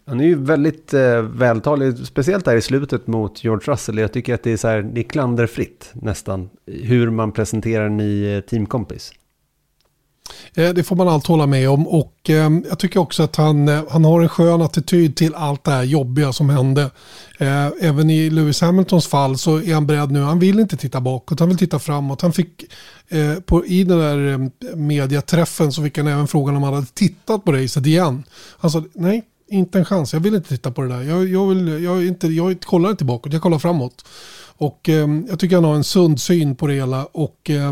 Han är ju väldigt eh, vältalig, speciellt där i slutet mot George Russell. Jag tycker att det är, så här, det är klanderfritt nästan, hur man presenterar en ny eh, teamkompis. Eh, det får man allt hålla med om och ehm, jag tycker också att han, eh, han har en skön attityd till allt det här jobbiga som hände. Eh, även i Lewis Hamiltons fall så är han beredd nu, han vill inte titta bakåt, han vill titta framåt. Han fick eh, på, i den där ehm, mediaträffen så fick han även frågan om han hade tittat på racet igen. Han sa nej, inte en chans, jag vill inte titta på det där. Jag, jag, vill, jag, inte, jag kollar inte bakåt, jag kollar framåt. Och eh, jag tycker han har en sund syn på det hela och eh,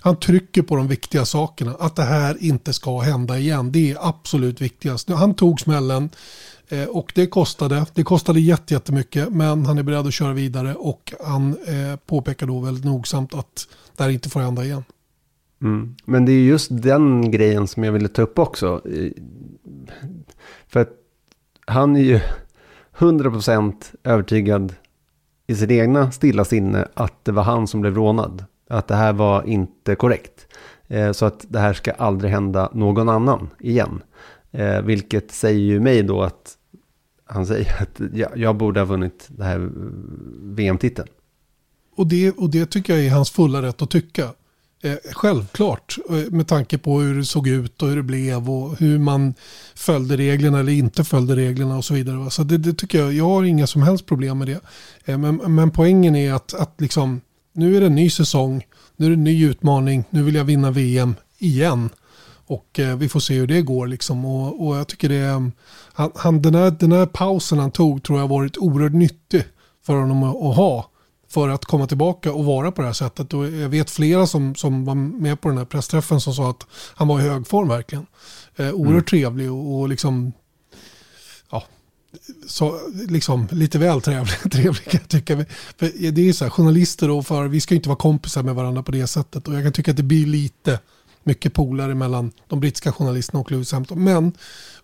han trycker på de viktiga sakerna. Att det här inte ska hända igen. Det är absolut viktigast. Han tog smällen eh, och det kostade. Det kostade jättemycket men han är beredd att köra vidare och han eh, påpekar då väldigt nogsamt att det här inte får hända igen. Mm. Men det är just den grejen som jag ville ta upp också. För att han är ju 100% övertygad i sitt egna stilla sinne att det var han som blev rånad. Att det här var inte korrekt. Eh, så att det här ska aldrig hända någon annan igen. Eh, vilket säger ju mig då att han säger [LAUGHS] att jag, borde ha vunnit det här VM-titeln. Och det, och det tycker jag är hans fulla rätt att tycka. Eh, självklart, eh, med tanke på hur det såg ut och hur det blev och hur man följde reglerna eller inte följde reglerna och så vidare. Så det, det tycker jag, jag har inga som helst problem med det. Eh, men, men poängen är att, att liksom, nu är det en ny säsong, nu är det en ny utmaning, nu vill jag vinna VM igen. Och eh, vi får se hur det går. Liksom. Och, och jag tycker det, han, han, den, här, den här pausen han tog tror jag har varit oerhört nyttig för honom att, att ha för att komma tillbaka och vara på det här sättet. Och jag vet flera som, som var med på den här pressträffen som sa att han var i hög form verkligen. Eh, oerhört mm. trevlig och, och liksom, ja, så, liksom lite väl trevlig, [LAUGHS] trevlig kan jag tycka. För det är så här, journalister och för vi ska inte vara kompisar med varandra på det sättet. Och jag kan tycka att det blir lite mycket polare mellan de brittiska journalisterna och Lewis Hampton. Men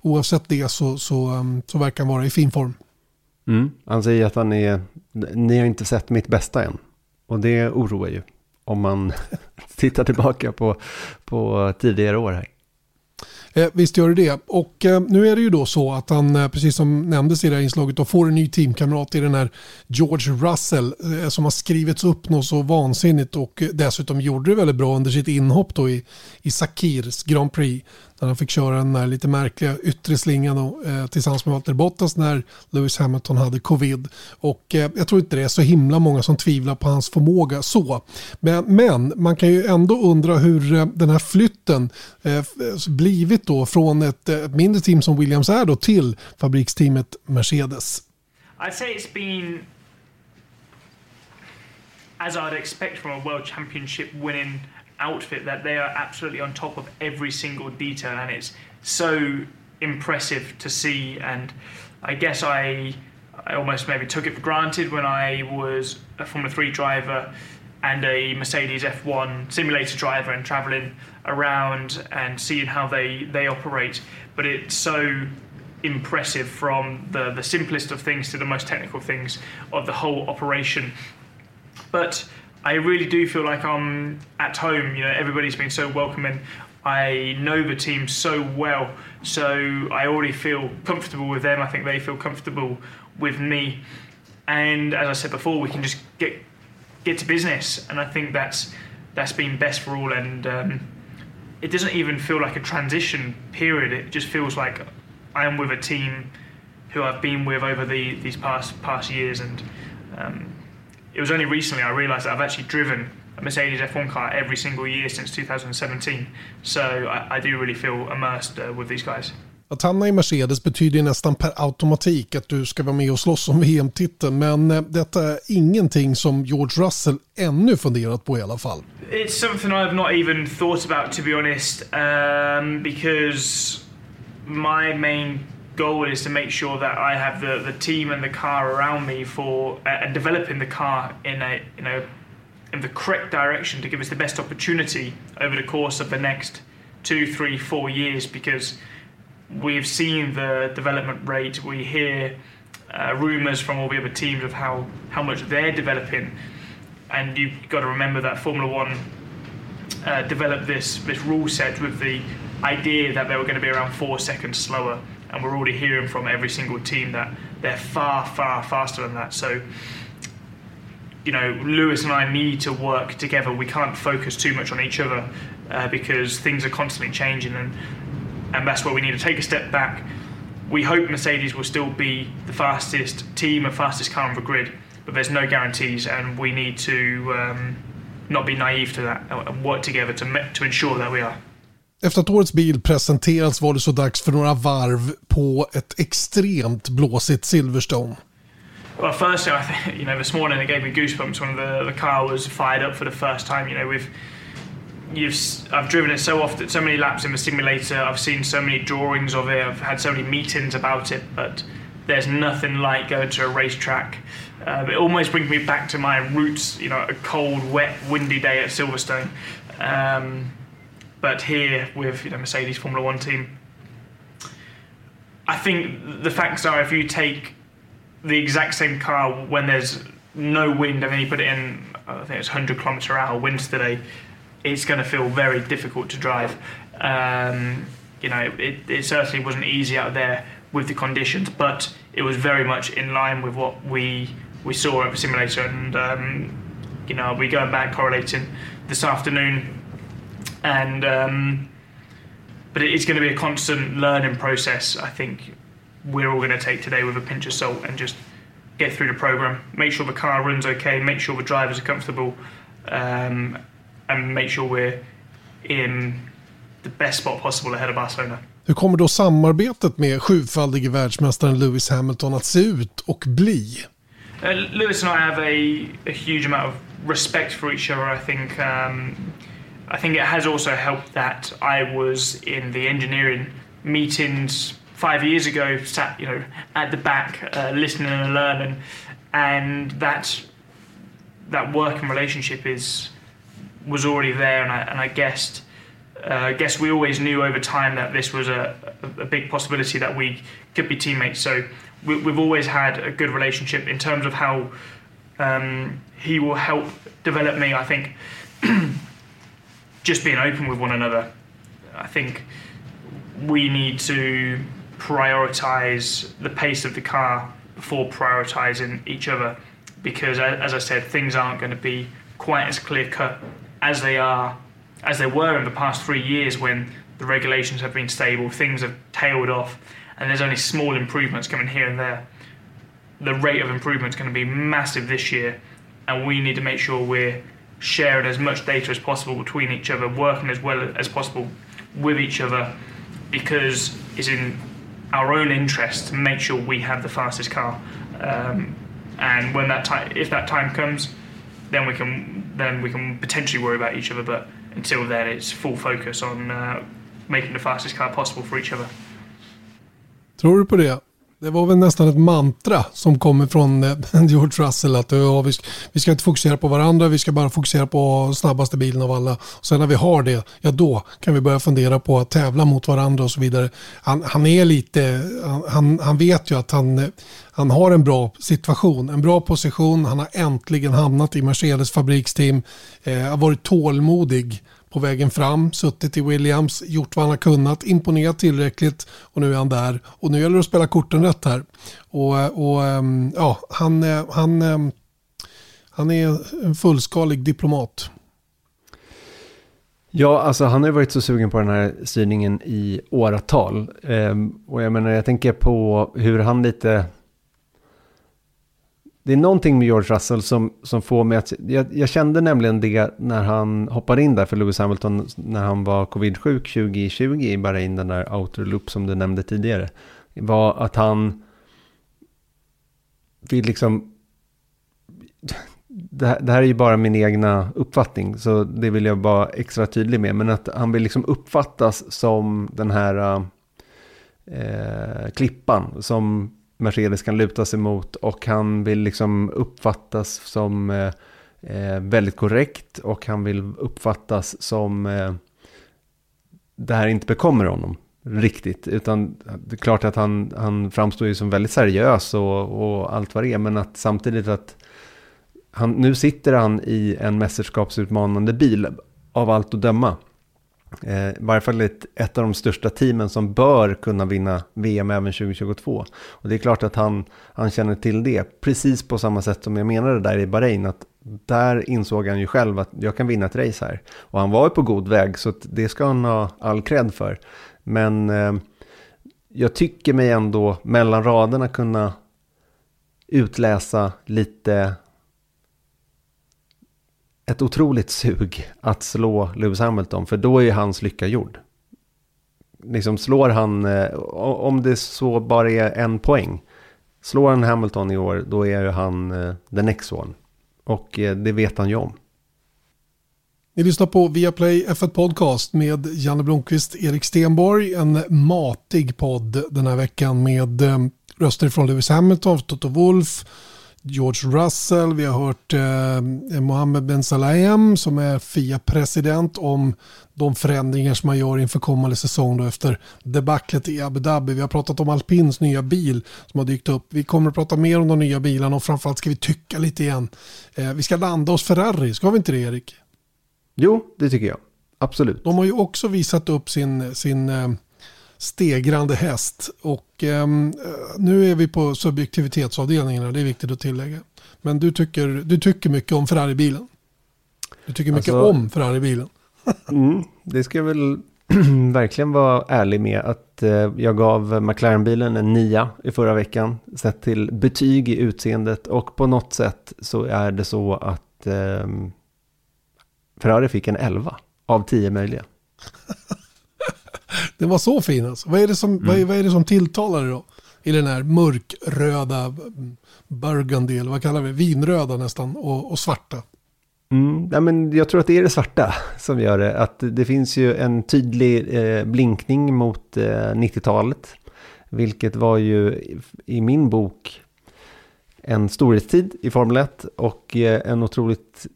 oavsett det så, så, um, så verkar han vara i fin form. Mm. Han säger att han är, ni har inte sett mitt bästa än. Och det oroar ju. Om man [LAUGHS] tittar tillbaka på, på tidigare år här. Eh, visst gör det det. Och eh, nu är det ju då så att han, eh, precis som nämndes i det här inslaget, då får en ny teamkamrat i den här George Russell eh, som har skrivits upp något så vansinnigt och dessutom gjorde det väldigt bra under sitt inhopp då i, i Sakirs Grand Prix. Där han fick köra den där lite märkliga yttre slingan och, eh, tillsammans med Walter Bottas när Lewis Hamilton hade covid. Och eh, jag tror inte det är så himla många som tvivlar på hans förmåga så. Men, men man kan ju ändå undra hur eh, den här flytten eh, eh blivit då från ett, eh, ett mindre team som Williams är då till fabriksteamet Mercedes. I'd say it's been as I'd expect from a World Championship winning outfit that they are absolutely on top of every single detail, and it's so impressive to see. And I guess I, I almost maybe took it for granted when I was a Formula Three driver and a Mercedes F1 simulator driver and traveling around and seeing how they they operate. But it's so impressive from the the simplest of things to the most technical things of the whole operation. But I really do feel like I'm at home. You know, everybody's been so welcoming. I know the team so well, so I already feel comfortable with them. I think they feel comfortable with me, and as I said before, we can just get get to business. And I think that's that's been best for all. And um, it doesn't even feel like a transition period. It just feels like I am with a team who I've been with over the these past past years, and um, it was only recently I realised that I've actually driven a Mercedes F1 car every single year since 2017. So I, I do really feel immersed uh, with these guys. Att hamna i Mercedes betyder nästan per automatik att du ska vara med och slåss om [LAUGHS] VM-titeln. Men eh, detta är ingenting som George Russell ännu funderat på i alla fall. It's something I've not even thought about to be honest. Um, because my main goal is to make sure that I have the, the team and the car around me for uh, and developing the car in a you know in the correct direction to give us the best opportunity over the course of the next two, three, four years because we've seen the development rate. We hear uh, rumours from all the other teams of how, how much they're developing, and you've got to remember that Formula One uh, developed this this rule set with the idea that they were going to be around four seconds slower and we're already hearing from every single team that they're far, far faster than that. So you know, Lewis and I need to work together. We can't focus too much on each other uh, because things are constantly changing, and and that's where we need to take a step back. We hope Mercedes will still be the fastest team and fastest car on the grid, but there's no guarantees, and we need to um, not be naive to that and work together to to ensure that we are. Efter att årets bil presenterats var det så dags för några varv på ett extremt blåsigt Silverstone. Well, firstly, I think you know this morning it gave me goosebumps when the the car was fired up for the first time. You know, we've you've I've driven it so often, so many laps in the simulator. I've seen so many drawings of it. I've had so many meetings about it, but there's nothing like going to a racetrack. Uh, it almost brings me back to my roots. You know, a cold, wet, windy day at Silverstone. Um, but here with you know Mercedes Formula One team, I think the facts are if you take the exact same car when there's no wind and then you put it in, I think it's 100 kilometer hour winds today, it's going to feel very difficult to drive. Um, you know, it, it certainly wasn't easy out there with the conditions, but it was very much in line with what we we saw at the simulator. And um, you know, we going back correlating this afternoon, and um, but it's going to be a constant learning process. I think we're all going to take today with a pinch of salt and just get through the program, make sure the car runs okay, make sure the drivers are comfortable, um, and make sure we're in the best spot possible ahead of Barcelona. Hur kommer då samarbetet med sjufaldige världsmästaren Lewis Hamilton att se ut och bli? Uh, Lewis and I have a, a huge amount of respect for each other. I think um, I think it has also helped that I was in the engineering meetings five years ago, sat you know at the back, uh, listening and learning, and that that working relationship is was already there, and I and I guessed. Uh, I guess we always knew over time that this was a, a, a big possibility that we could be teammates. So we, have always had a good relationship in terms of how um, he will help develop me. I think [CLEARS THROAT] just being open with one another. I think we need to prioritize the pace of the car before prioritizing each other because as I said things aren't going to be quite as clear cut as they are as they were in the past 3 years when the regulations have been stable things have tailed off and there's only small improvements coming here and there the rate of improvement is going to be massive this year and we need to make sure we're sharing as much data as possible between each other working as well as possible with each other because it's in our own interest to make sure we have the fastest car. Um, and when that time, if that time comes, then we can then we can potentially worry about each other. But until then, it's full focus on uh, making the fastest car possible for each other. Tror du på det? Det var väl nästan ett mantra som kommer från eh, [LAUGHS] George Russell att ja, vi, ska, vi ska inte fokusera på varandra, vi ska bara fokusera på snabbaste bilen av alla. Och sen när vi har det, ja då kan vi börja fundera på att tävla mot varandra och så vidare. Han, han är lite, han, han vet ju att han, han har en bra situation, en bra position. Han har äntligen hamnat i Mercedes fabriksteam, eh, har varit tålmodig på vägen fram, suttit i Williams, gjort vad han har kunnat, imponerat tillräckligt och nu är han där. Och nu gäller det att spela korten rätt här. Och, och ehm, ja, han, eh, han, ehm, han är en fullskalig diplomat. Ja, alltså han har ju varit så sugen på den här styrningen i åratal. Ehm, och jag menar, jag tänker på hur han lite det är någonting med George Russell som, som får mig att... Jag, jag, kände nämligen det när han hoppade in där för Lewis Hamilton när han var covid-sjuk 2020 i Bahrain, den där outer loop som du nämnde tidigare. Var att han vill liksom... Det här, det här är ju bara min egna uppfattning, så det vill jag vara extra tydlig med. Men att han vill liksom uppfattas som den här eh, klippan som Mercedes kan luta sig mot och han vill liksom uppfattas som eh, eh, väldigt korrekt och han vill uppfattas som eh, det här inte bekommer honom riktigt. Utan det är klart att han, han framstår ju som väldigt seriös och, och allt vad det är. Men att samtidigt att han, nu sitter han i en mästerskapsutmanande bil av allt att döma. Eh, I varje fall ett, ett av de största teamen som bör kunna vinna VM även 2022. Och det är klart att han, han känner till det, precis på samma sätt som jag menade där i Bahrain, att där insåg han ju själv att jag kan vinna ett race här. Och han var ju på god väg, så det ska han ha all cred för. Men eh, jag tycker mig ändå mellan raderna kunna utläsa lite ett otroligt sug att slå Lewis Hamilton, för då är hans lycka gjord. Liksom slår han, eh, om det så bara är en poäng, slår han Hamilton i år, då är ju han eh, the next one. Och eh, det vet han ju om. Ni lyssnar på Viaplay F1 Podcast med Janne Blomqvist, Erik Stenborg. En matig podd den här veckan med röster från Lewis Hamilton, Toto Wolff, George Russell, vi har hört eh, Mohammed Ben Salem som är FIA-president om de förändringar som man gör inför kommande säsong då efter debaclet i Abu Dhabi. Vi har pratat om Alpins nya bil som har dykt upp. Vi kommer att prata mer om de nya bilarna och framförallt ska vi tycka lite igen. Eh, vi ska landa hos Ferrari, ska vi inte det Erik? Jo, det tycker jag. Absolut. De har ju också visat upp sin, sin eh, stegrande häst. Och eh, nu är vi på subjektivitetsavdelningen, det är viktigt att tillägga. Men du tycker, du tycker mycket om Ferrari-bilen. Du tycker mycket alltså, om Ferrari-bilen. [LAUGHS] mm, det ska jag väl [CLEARS THROAT] verkligen vara ärlig med att eh, jag gav McLaren-bilen en nia i förra veckan. Sett till betyg i utseendet och på något sätt så är det så att eh, Ferrari fick en 11 av 10 möjliga. [LAUGHS] [LAUGHS] Den var så fin alltså. Vad är det som, mm. vad, är, vad är det som tilltalar dig då? I den här mörkröda burgundy, eller vad kallar vi Vinröda nästan, och, och svarta. Mm, ja, men jag tror att det är det svarta som gör det. Att det finns ju en tydlig eh, blinkning mot eh, 90-talet. Vilket var ju i min bok en storhetstid i Formel 1 och eh, en otroligt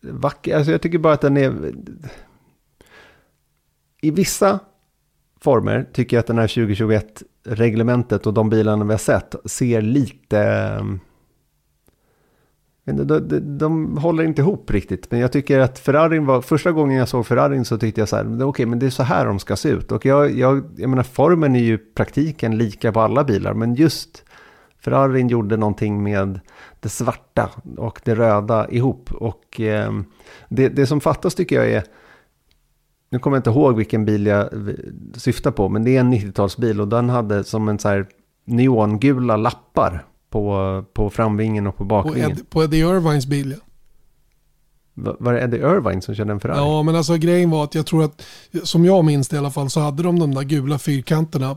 vacker, alltså jag tycker bara att den är... I vissa former tycker jag att den här 2021-reglementet och de bilarna vi har sett ser lite... Ehm, de, de, de håller inte ihop riktigt, men jag tycker att Ferrarin var, första gången jag såg Ferrarin så tyckte jag så här, okej, okay, men det är så här de ska se ut. Och jag, jag, jag menar, formen är ju praktiken lika på alla bilar, men just Ferrarin gjorde någonting med det svarta och det röda ihop. Och eh, det, det som fattas tycker jag är nu kommer jag inte ihåg vilken bil jag syftar på, men det är en 90-talsbil och den hade som en så här neongula lappar på, på framvingen och på bakvingen. På, Ed, på Eddie Irvines bil ja. Var det Eddie Irvine som körde en Ferrari? Ja, men alltså grejen var att jag tror att, som jag minns det i alla fall, så hade de de där gula fyrkanterna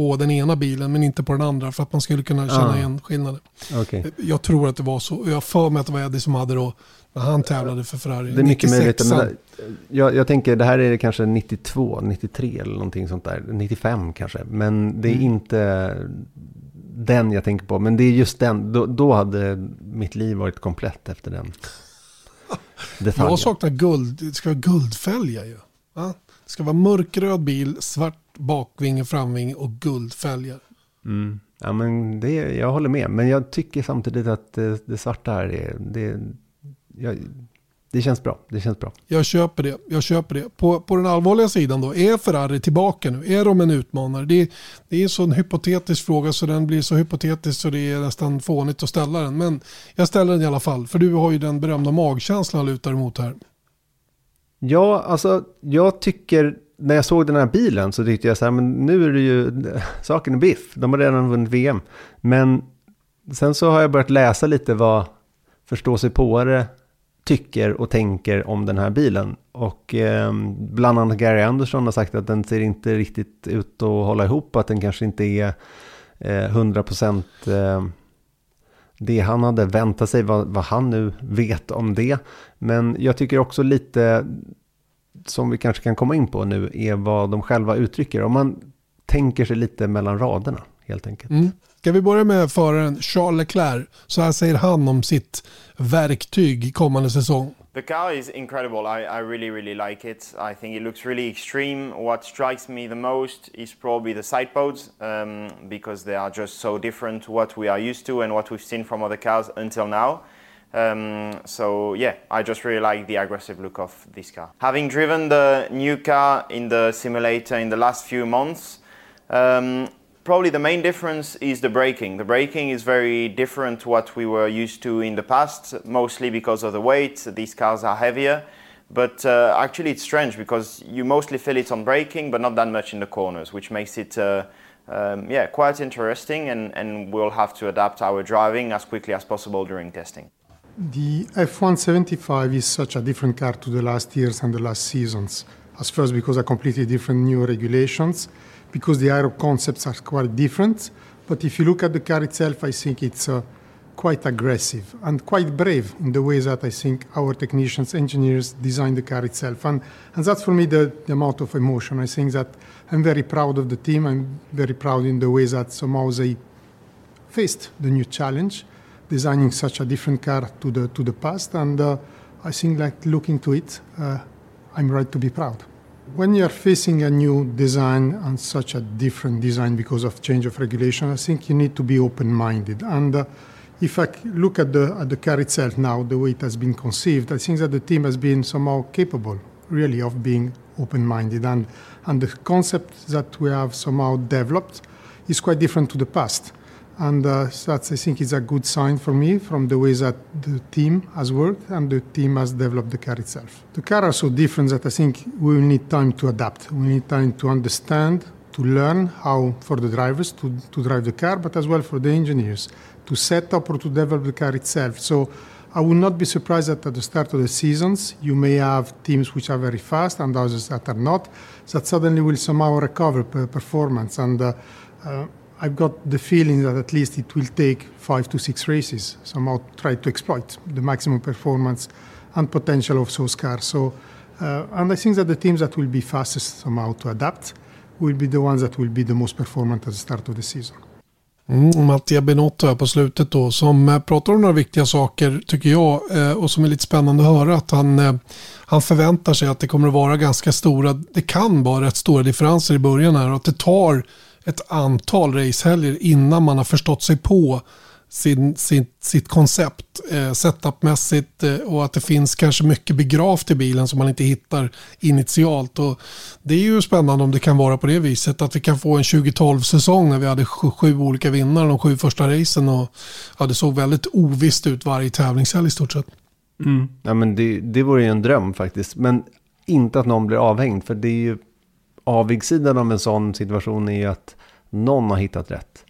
på den ena bilen men inte på den andra för att man skulle kunna känna ah. igen skillnaden. Okay. Jag tror att det var så. Jag för mig att det var Eddie som hade då när han tävlade för Ferrari. Det är mycket möjligt. Men jag, jag tänker det här är kanske 92, 93 eller någonting sånt där. 95 kanske. Men det är mm. inte den jag tänker på. Men det är just den. Då, då hade mitt liv varit komplett efter den [LAUGHS] detaljen. Jag saknar guld. Det ska vara guldfälgar ju. Ja? Det ska vara mörkröd bil, svart bakvinge, framvinge och guldfälgar. Mm. Ja, men det, jag håller med. Men jag tycker samtidigt att det, det svarta här är... Det, jag, det känns bra. Det känns bra. Jag köper det. Jag köper det. På, på den allvarliga sidan då, är Ferrari tillbaka nu? Är de en utmanare? Det, det är en sån hypotetisk fråga så den blir så hypotetisk så det är nästan fånigt att ställa den. Men jag ställer den i alla fall. För du har ju den berömda magkänslan lutar emot här. Ja, alltså jag tycker när jag såg den här bilen så tyckte jag så här, men nu är det ju [LAUGHS] saken är biff. De har redan vunnit VM. Men sen så har jag börjat läsa lite vad förståsigpåare tycker och tänker om den här bilen. Och eh, bland annat Gary Anderson har sagt att den ser inte riktigt ut att hålla ihop, att den kanske inte är eh, 100% eh, det han hade väntat sig, vad, vad han nu vet om det. Men jag tycker också lite, som vi kanske kan komma in på nu, är vad de själva uttrycker. Om man tänker sig lite mellan raderna, helt enkelt. Mm. Ska vi börja med föraren Charles Leclerc? Så här säger han om sitt verktyg kommande säsong. The car is incredible. I, I really, really like it. I think it looks really extreme. What strikes me the most is probably the side pods um, because they are just so different to what we are used to and what we've seen from other cars until now. Um, so yeah, I just really like the aggressive look of this car. Having driven the new car in the simulator in the last few months, um, probably the main difference is the braking. The braking is very different to what we were used to in the past, mostly because of the weight. These cars are heavier. But uh, actually, it's strange because you mostly feel it on braking, but not that much in the corners, which makes it uh, um, yeah, quite interesting. And, and we'll have to adapt our driving as quickly as possible during testing. The F175 is such a different car to the last years and the last seasons. As first, because of completely different new regulations, because the aero concepts are quite different. But if you look at the car itself, I think it's uh, quite aggressive and quite brave in the way that I think our technicians, engineers design the car itself. And, and that's for me the, the amount of emotion. I think that I'm very proud of the team. I'm very proud in the way that somehow they faced the new challenge, designing such a different car to the, to the past. And uh, I think like looking to it, uh, I'm right to be proud. When you're facing a new design and such a different design because of change of regulation, I think you need to be open-minded. And uh, if I look at the, at the car itself now, the way it has been conceived, I think that the team has been somehow capable, really, of being open-minded. And, and the concept that we have somehow developed is quite different to the past. And uh, that's, I think, is a good sign for me from the way that the team has worked and the team has developed the car itself. The car are so different that I think we will need time to adapt. We need time to understand, to learn how for the drivers to, to drive the car, but as well for the engineers to set up or to develop the car itself. So I would not be surprised that at the start of the seasons you may have teams which are very fast and others that are not, that suddenly will somehow recover performance. And uh, uh, I've got the feeling that at least it will take five to six races, somehow try to exploit the maximum performance and potential of those cars. So, uh, and I think that the teams that will be fastest somehow to adapt will be the ones that will be the most performant at the start of the season. Mm, Mattia Benotto här på slutet då som eh, pratar om några viktiga saker tycker jag eh, och som är lite spännande att höra att han, eh, han förväntar sig att det kommer att vara ganska stora, det kan vara rätt stora differenser i början här och att det tar ett antal racehelger innan man har förstått sig på sin, sin, sitt koncept eh, setupmässigt eh, och att det finns kanske mycket begravt i bilen som man inte hittar initialt. Och det är ju spännande om det kan vara på det viset att vi kan få en 2012-säsong när vi hade sju, sju, olika vinnare de sju första racen och ja, det såg väldigt ovisst ut varje tävlingshelg i stort sett. Mm. Ja, men det, det vore ju en dröm faktiskt, men inte att någon blir avhängd för det är ju avigsidan av en sån situation är ju att någon har hittat rätt.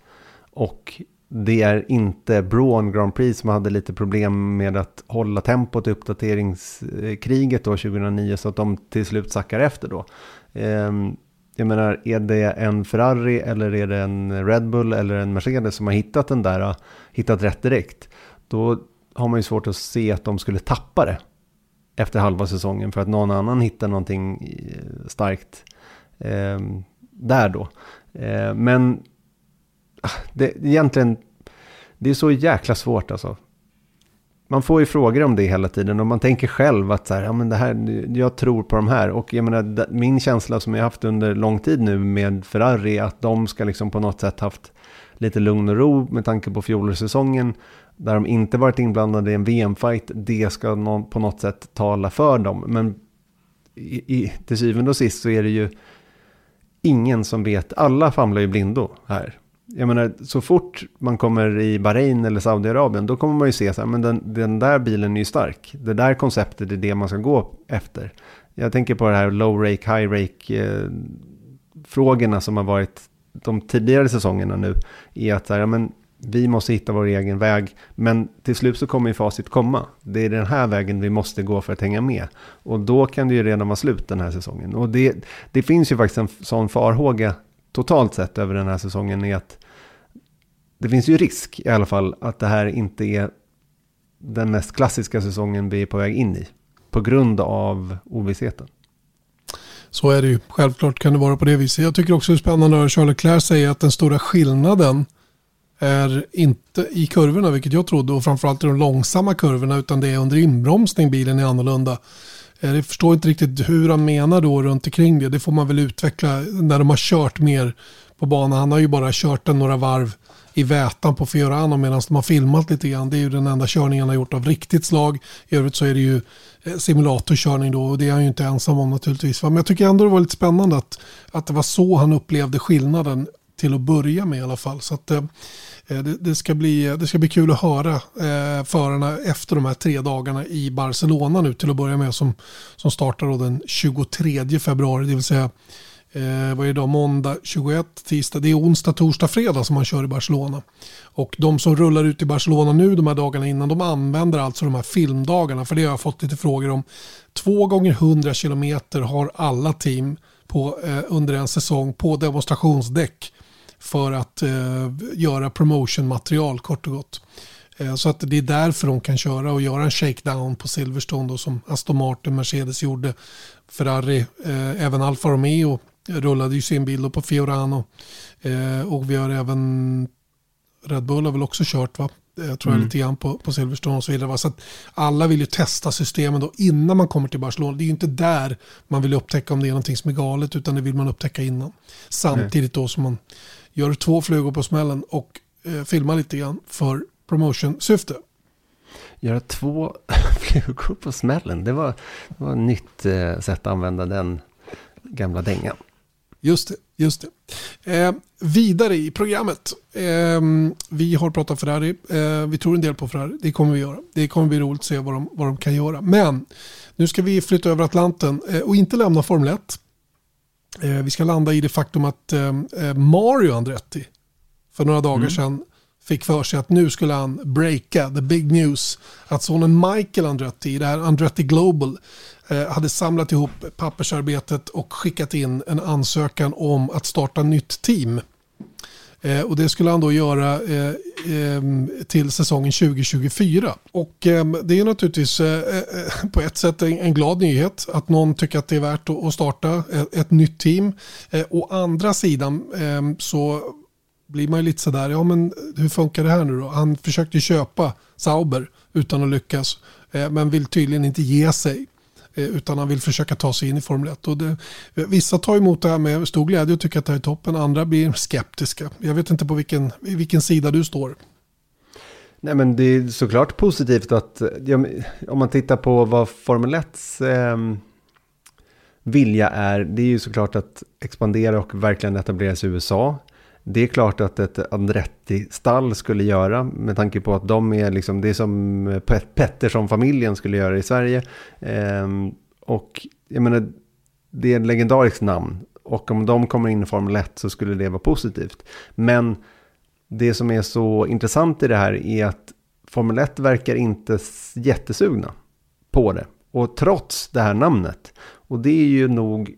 Och det är inte Braun Grand Prix som hade lite problem med att hålla tempot i uppdateringskriget då 2009 så att de till slut sackar efter då. Ehm, jag menar, är det en Ferrari eller är det en Red Bull eller en Mercedes som har hittat den där, äh, hittat rätt direkt, då har man ju svårt att se att de skulle tappa det efter halva säsongen för att någon annan hittar någonting äh, starkt eh, där då. Eh, men ah, det, egentligen, det är så jäkla svårt alltså. Man får ju frågor om det hela tiden och man tänker själv att så här, ja, men det här, jag tror på de här. Och jag menar, min känsla som jag haft under lång tid nu med Ferrari är att de ska liksom på något sätt haft lite lugn och ro med tanke på fjolårssäsongen. Där de inte varit inblandade i en VM-fight, det ska någon, på något sätt tala för dem. Men i, i, till syvende och sist så är det ju ingen som vet, alla famlar ju blindo här. Jag menar, så fort man kommer i Bahrain eller Saudiarabien, då kommer man ju se så här, men den, den där bilen är ju stark. Det där konceptet är det man ska gå efter. Jag tänker på det här low rake, high rake eh, frågorna som har varit de tidigare säsongerna nu. är att så här, ja, men vi måste hitta vår egen väg. Men till slut så kommer ju facit komma. Det är den här vägen vi måste gå för att hänga med. Och då kan det ju redan vara slut den här säsongen. Och det, det finns ju faktiskt en sån farhåga totalt sett över den här säsongen. Är att det finns ju risk i alla fall att det här inte är den mest klassiska säsongen vi är på väg in i. På grund av ovissheten. Så är det ju. Självklart kan det vara på det viset. Jag tycker också det är spännande att höra Charles Leclerc säga att den stora skillnaden är inte i kurvorna, vilket jag trodde, och framförallt i de långsamma kurvorna, utan det är under inbromsning bilen är annorlunda. Eh, jag förstår inte riktigt hur han menar då runt omkring det. Det får man väl utveckla när de har kört mer på banan. Han har ju bara kört den några varv i vätan på Fiorano medan de har filmat lite grann. Det är ju den enda körningen han har gjort av riktigt slag. I övrigt så är det ju eh, simulatorkörning då och det är han ju inte ensam om naturligtvis. Men jag tycker ändå det var lite spännande att, att det var så han upplevde skillnaden till att börja med i alla fall. Så att, eh, Eh, det, det, ska bli, det ska bli kul att höra eh, förarna efter de här tre dagarna i Barcelona nu till att börja med som, som startar då den 23 februari, det vill säga Eh, vad är det då? Måndag 21, tisdag. Det är onsdag, torsdag, fredag som man kör i Barcelona. Och de som rullar ut i Barcelona nu de här dagarna innan de använder alltså de här filmdagarna. För det har jag fått lite frågor om. Två gånger 100 kilometer har alla team på, eh, under en säsong på demonstrationsdäck för att eh, göra promotionmaterial kort och gott. Eh, så att det är därför de kan köra och göra en shakedown på Silverstone då, som Aston Martin, Mercedes gjorde. Ferrari, eh, även Alfa Romeo rullade ju sin bil på Fiorano. Eh, och vi har även Red Bull har väl också kört va? Jag eh, tror mm. jag lite grann på, på Silverstone och så vidare. Va? Så att alla vill ju testa systemen då innan man kommer till Barcelona. Det är ju inte där man vill upptäcka om det är någonting som är galet utan det vill man upptäcka innan. Samtidigt då som man gör två flugor på smällen och eh, filmar lite grann för promotion-syfte. Göra två [LAUGHS] flugor på smällen, det var, det var ett nytt eh, sätt att använda den gamla dängan. Just det. Just det. Eh, vidare i programmet. Eh, vi har pratat Ferrari. Eh, vi tror en del på Ferrari. Det kommer vi göra. Det kommer bli roligt att se vad de, vad de kan göra. Men nu ska vi flytta över Atlanten eh, och inte lämna Formel 1. Eh, vi ska landa i det faktum att eh, Mario Andretti för några dagar mm. sedan fick för sig att nu skulle han breaka the big news. Att sonen Michael Andretti det här Andretti Global Eh, hade samlat ihop pappersarbetet och skickat in en ansökan om att starta nytt team. Eh, och det skulle han då göra eh, eh till säsongen 2024. Och eh, det är naturligtvis eh, på ett sätt en glad nyhet att någon tycker att det är värt att starta ett nytt team. Å andra sidan så blir man ju lite sådär, ja men hur funkar det här nu då? Han försökte köpa Sauber utan att lyckas men vill tydligen inte ge sig. Eh, utan han vill försöka ta sig in i Formel 1. Och det, vissa tar emot det här med stor glädje och tycker att det här är toppen. Andra blir skeptiska. Jag vet inte på vilken, vilken sida du står. Nej men det är såklart positivt att om man tittar på vad Formel 1 eh, vilja är. Det är ju såklart att expandera och verkligen etablera sig i USA. Det är klart att ett Andretti-stall skulle göra med tanke på att de är liksom, det är som Pettersson-familjen skulle göra i Sverige. Eh, och jag menar, det är ett legendariskt namn. Och om de kommer in i Formel 1 så skulle det vara positivt. Men det som är så intressant i det här är att Formel 1 verkar inte jättesugna på det. Och trots det här namnet. Och det är ju nog,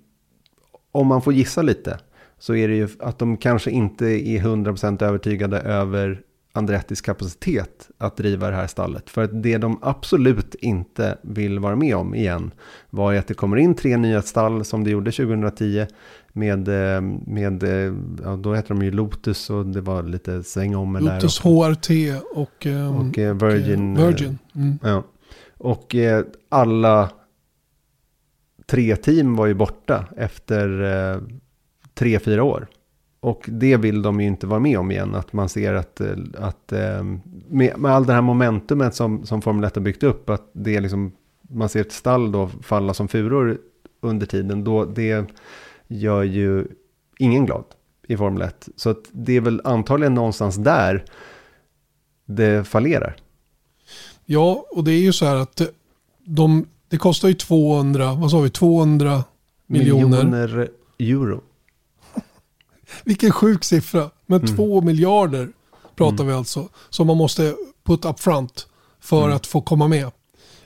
om man får gissa lite, så är det ju att de kanske inte är 100% övertygade över Andrettis kapacitet att driva det här stallet. För att det de absolut inte vill vara med om igen var ju att det kommer in tre nya stall som det gjorde 2010 med, eh, med eh, ja, då heter de ju Lotus och det var lite sväng om med Lotus där. HRT och, um, och eh, Virgin. Virgin. Mm. Ja. Och alla tre team var ju borta efter tre, fyra år. Och det vill de ju inte vara med om igen. Att man ser att, eh, att eh, med, med all det här momentumet som, som Formel 1 har byggt upp. Att det är liksom, man ser ett stall då falla som furor under tiden. Då det gör ju ingen glad i Formel 1. Så att det är väl antagligen någonstans där det fallerar. Ja, och det är ju så här att de, det kostar ju 200, vad sa vi, 200 miljoner. Miljoner euro. Vilken sjuk siffra. Men mm. två miljarder pratar mm. vi alltså. Som man måste put up front för mm. att få komma med.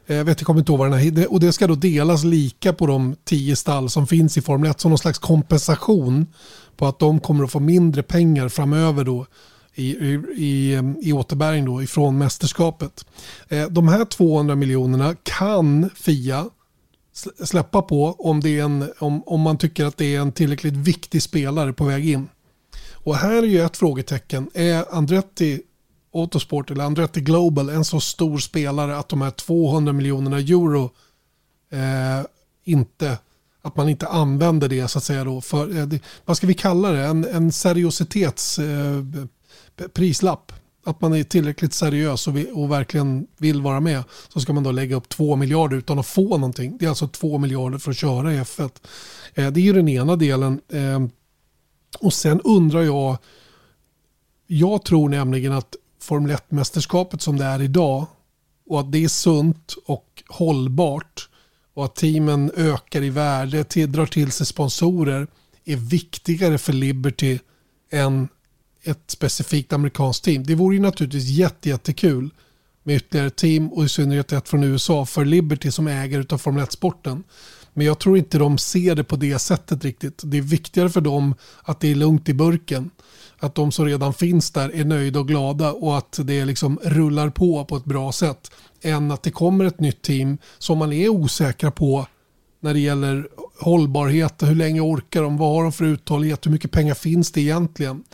Jag vet, jag kommer inte ihåg vad den här, och det ska då delas lika på de tio stall som finns i Formel 1 som någon slags kompensation på att de kommer att få mindre pengar framöver då i, i, i, i återbäring då ifrån mästerskapet. Eh, de här 200 miljonerna kan Fia släppa på om, det är en, om, om man tycker att det är en tillräckligt viktig spelare på väg in. Och här är ju ett frågetecken. Är Andretti Autosport eller Andretti Global en så stor spelare att de här 200 miljonerna euro eh, inte att man inte använder det så att säga då för, eh, vad ska vi kalla det, en, en seriositetsprislapp. Eh, att man är tillräckligt seriös och, vill, och, verkligen vill vara med så ska man då lägga upp två miljarder utan att få någonting. Det är alltså två miljarder för att köra i F1. Eh, det är ju den ena delen. Eh, Och sen undrar jag, jag tror nämligen att Formel 1-mästerskapet som det är idag och att det är sunt och hållbart och att teamen ökar i värde, till, drar till sig sponsorer är viktigare för Liberty än ett specifikt amerikanskt team. Det vore ju naturligtvis jätte, jättekul med ytterligare team och i synnerhet ett från USA för Liberty som ägare av Formel 1-sporten. Men jag tror inte de ser det på det sättet riktigt. Det är viktigare för dem att det är lugnt i burken. Att de som redan finns där är nöjda och glada och att det liksom rullar på på ett bra sätt. Än att det kommer ett nytt team som man är osäkra på när det gäller hållbarhet, hur länge orkar de, vad har de för uthållighet, hur mycket pengar finns det egentligen?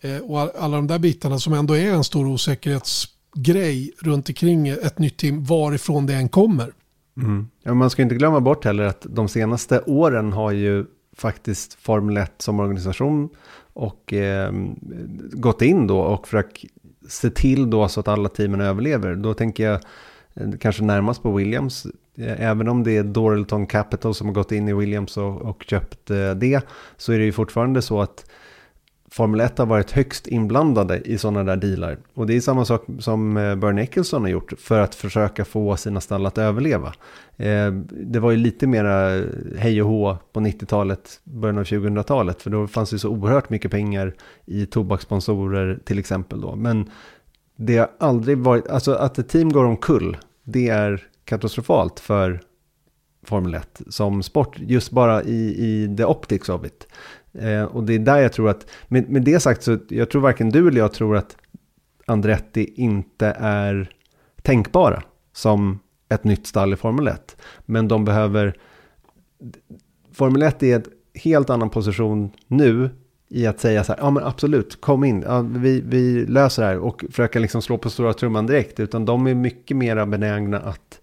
Eh, och alla de där bitarna som ändå är en stor osäkerhetsgrej runt omkring ett nytt team, varifrån det än kommer. Mm. Ja, man ska inte glömma bort heller att de senaste åren har ju faktiskt Formel 1 som organisation och eh, gått in då och försökt se till då så att alla teamen överlever. Då tänker jag eh, kanske närmast på Williams. Eh, även om det är Doralton Capital som har gått in i Williams och, och köpt eh, det så är det ju fortfarande så att Formel 1 har varit högst inblandade i sådana där dealar. Och det är samma sak som eh, Bernie Eccleston har gjort för att försöka få sina stall att överleva. Eh, det var ju lite mera eh, hej och hå på 90-talet, början av 2000-talet, för då fanns det så oerhört mycket pengar i tobakssponsorer till exempel då. Men det har aldrig varit, alltså att ett team går omkull, det är katastrofalt för Formel 1 som sport, just bara i, i the optics of it. Eh, och det är där jag tror att, med, med det sagt så jag tror varken du eller jag tror att Andretti inte är tänkbara som ett nytt stall i Formel 1. Men de behöver, Formel 1 är en helt annan position nu i att säga så här, ja men absolut, kom in, ja, vi, vi löser det här och försöka liksom slå på stora trumman direkt, utan de är mycket mer benägna att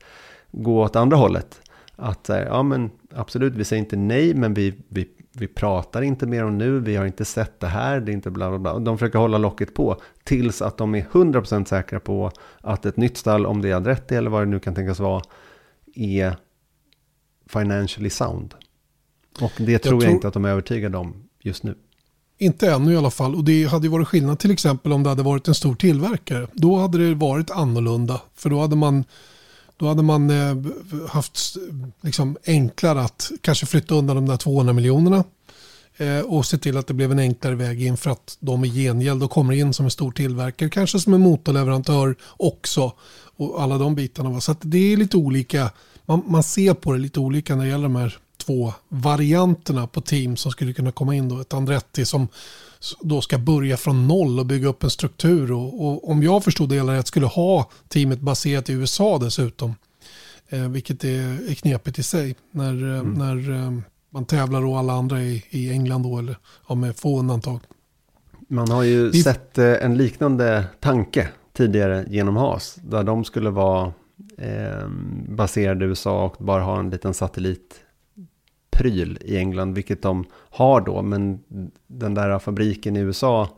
gå åt andra hållet. Att ja men absolut, vi säger inte nej, men vi, vi vi pratar inte mer om nu, vi har inte sett det här, det är inte bla bla bla. De försöker hålla locket på tills att de är 100% säkra på att ett nytt stall, om det är Adretti eller vad det nu kan tänkas vara, är financially sound. Och det tror jag, tror jag inte att de är övertygade om just nu. Inte ännu i alla fall. Och det hade ju varit skillnad till exempel om det hade varit en stor tillverkare. Då hade det varit annorlunda. För då hade man då hade man eh, haft liksom enklare att kanske flytta undan de där 200 miljonerna eh, och se till att det blev en enklare väg in för att de i gengäld då kommer in som en stor tillverkare, kanske som en motorleverantör också och alla de bitarna. Så det är lite olika, man, man, ser på det lite olika när det gäller de här två varianterna på team som skulle kunna komma in då. Ett Andretti som då ska börja från noll och bygga upp en struktur. Och, och om jag förstod det hela rätt skulle ha teamet baserat i USA dessutom. Eh, vilket är, är knepigt i sig när, eh, mm. när eh, man tävlar och alla andra är i England då, eller ja, med få undantag. Man har ju Vi... sett eh, en liknande tanke tidigare genom Haas. Där de skulle vara eh, baserade i USA och bara ha en liten satellit pryl i England, vilket de har då. Men den där fabriken i USA,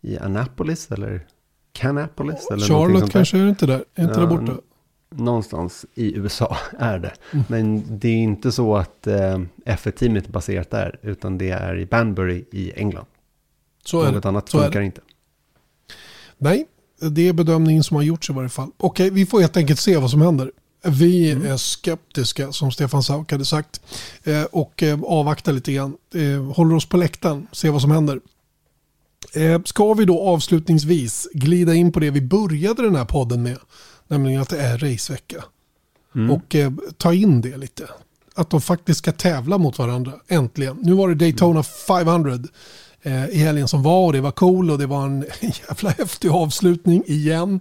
i Annapolis eller Canapolis? Eller Charlotte kanske är inte där, är inte ja, där borta. Någonstans i USA [LAUGHS] är det. Mm. Men det är inte så att eh, F1-teamet är baserat där, utan det är i Banbury i England. Så är Något annat så funkar inte. Nej, det är bedömningen som har gjorts i varje fall. Okej, vi får helt enkelt se vad som händer. Vi mm. är skeptiska som Stefan Sauk hade sagt eh, och eh, avvaktar lite grann. Eh, håller oss på läktaren, ser vad som händer. Ska vi då avslutningsvis glida in på det vi började den här podden med, nämligen att det är racevecka. Mm. Och ta in det lite. Att de faktiskt ska tävla mot varandra, äntligen. Nu var det Daytona 500 i helgen som var och det var cool och det var en [LAUGHS] jävla häftig avslutning igen.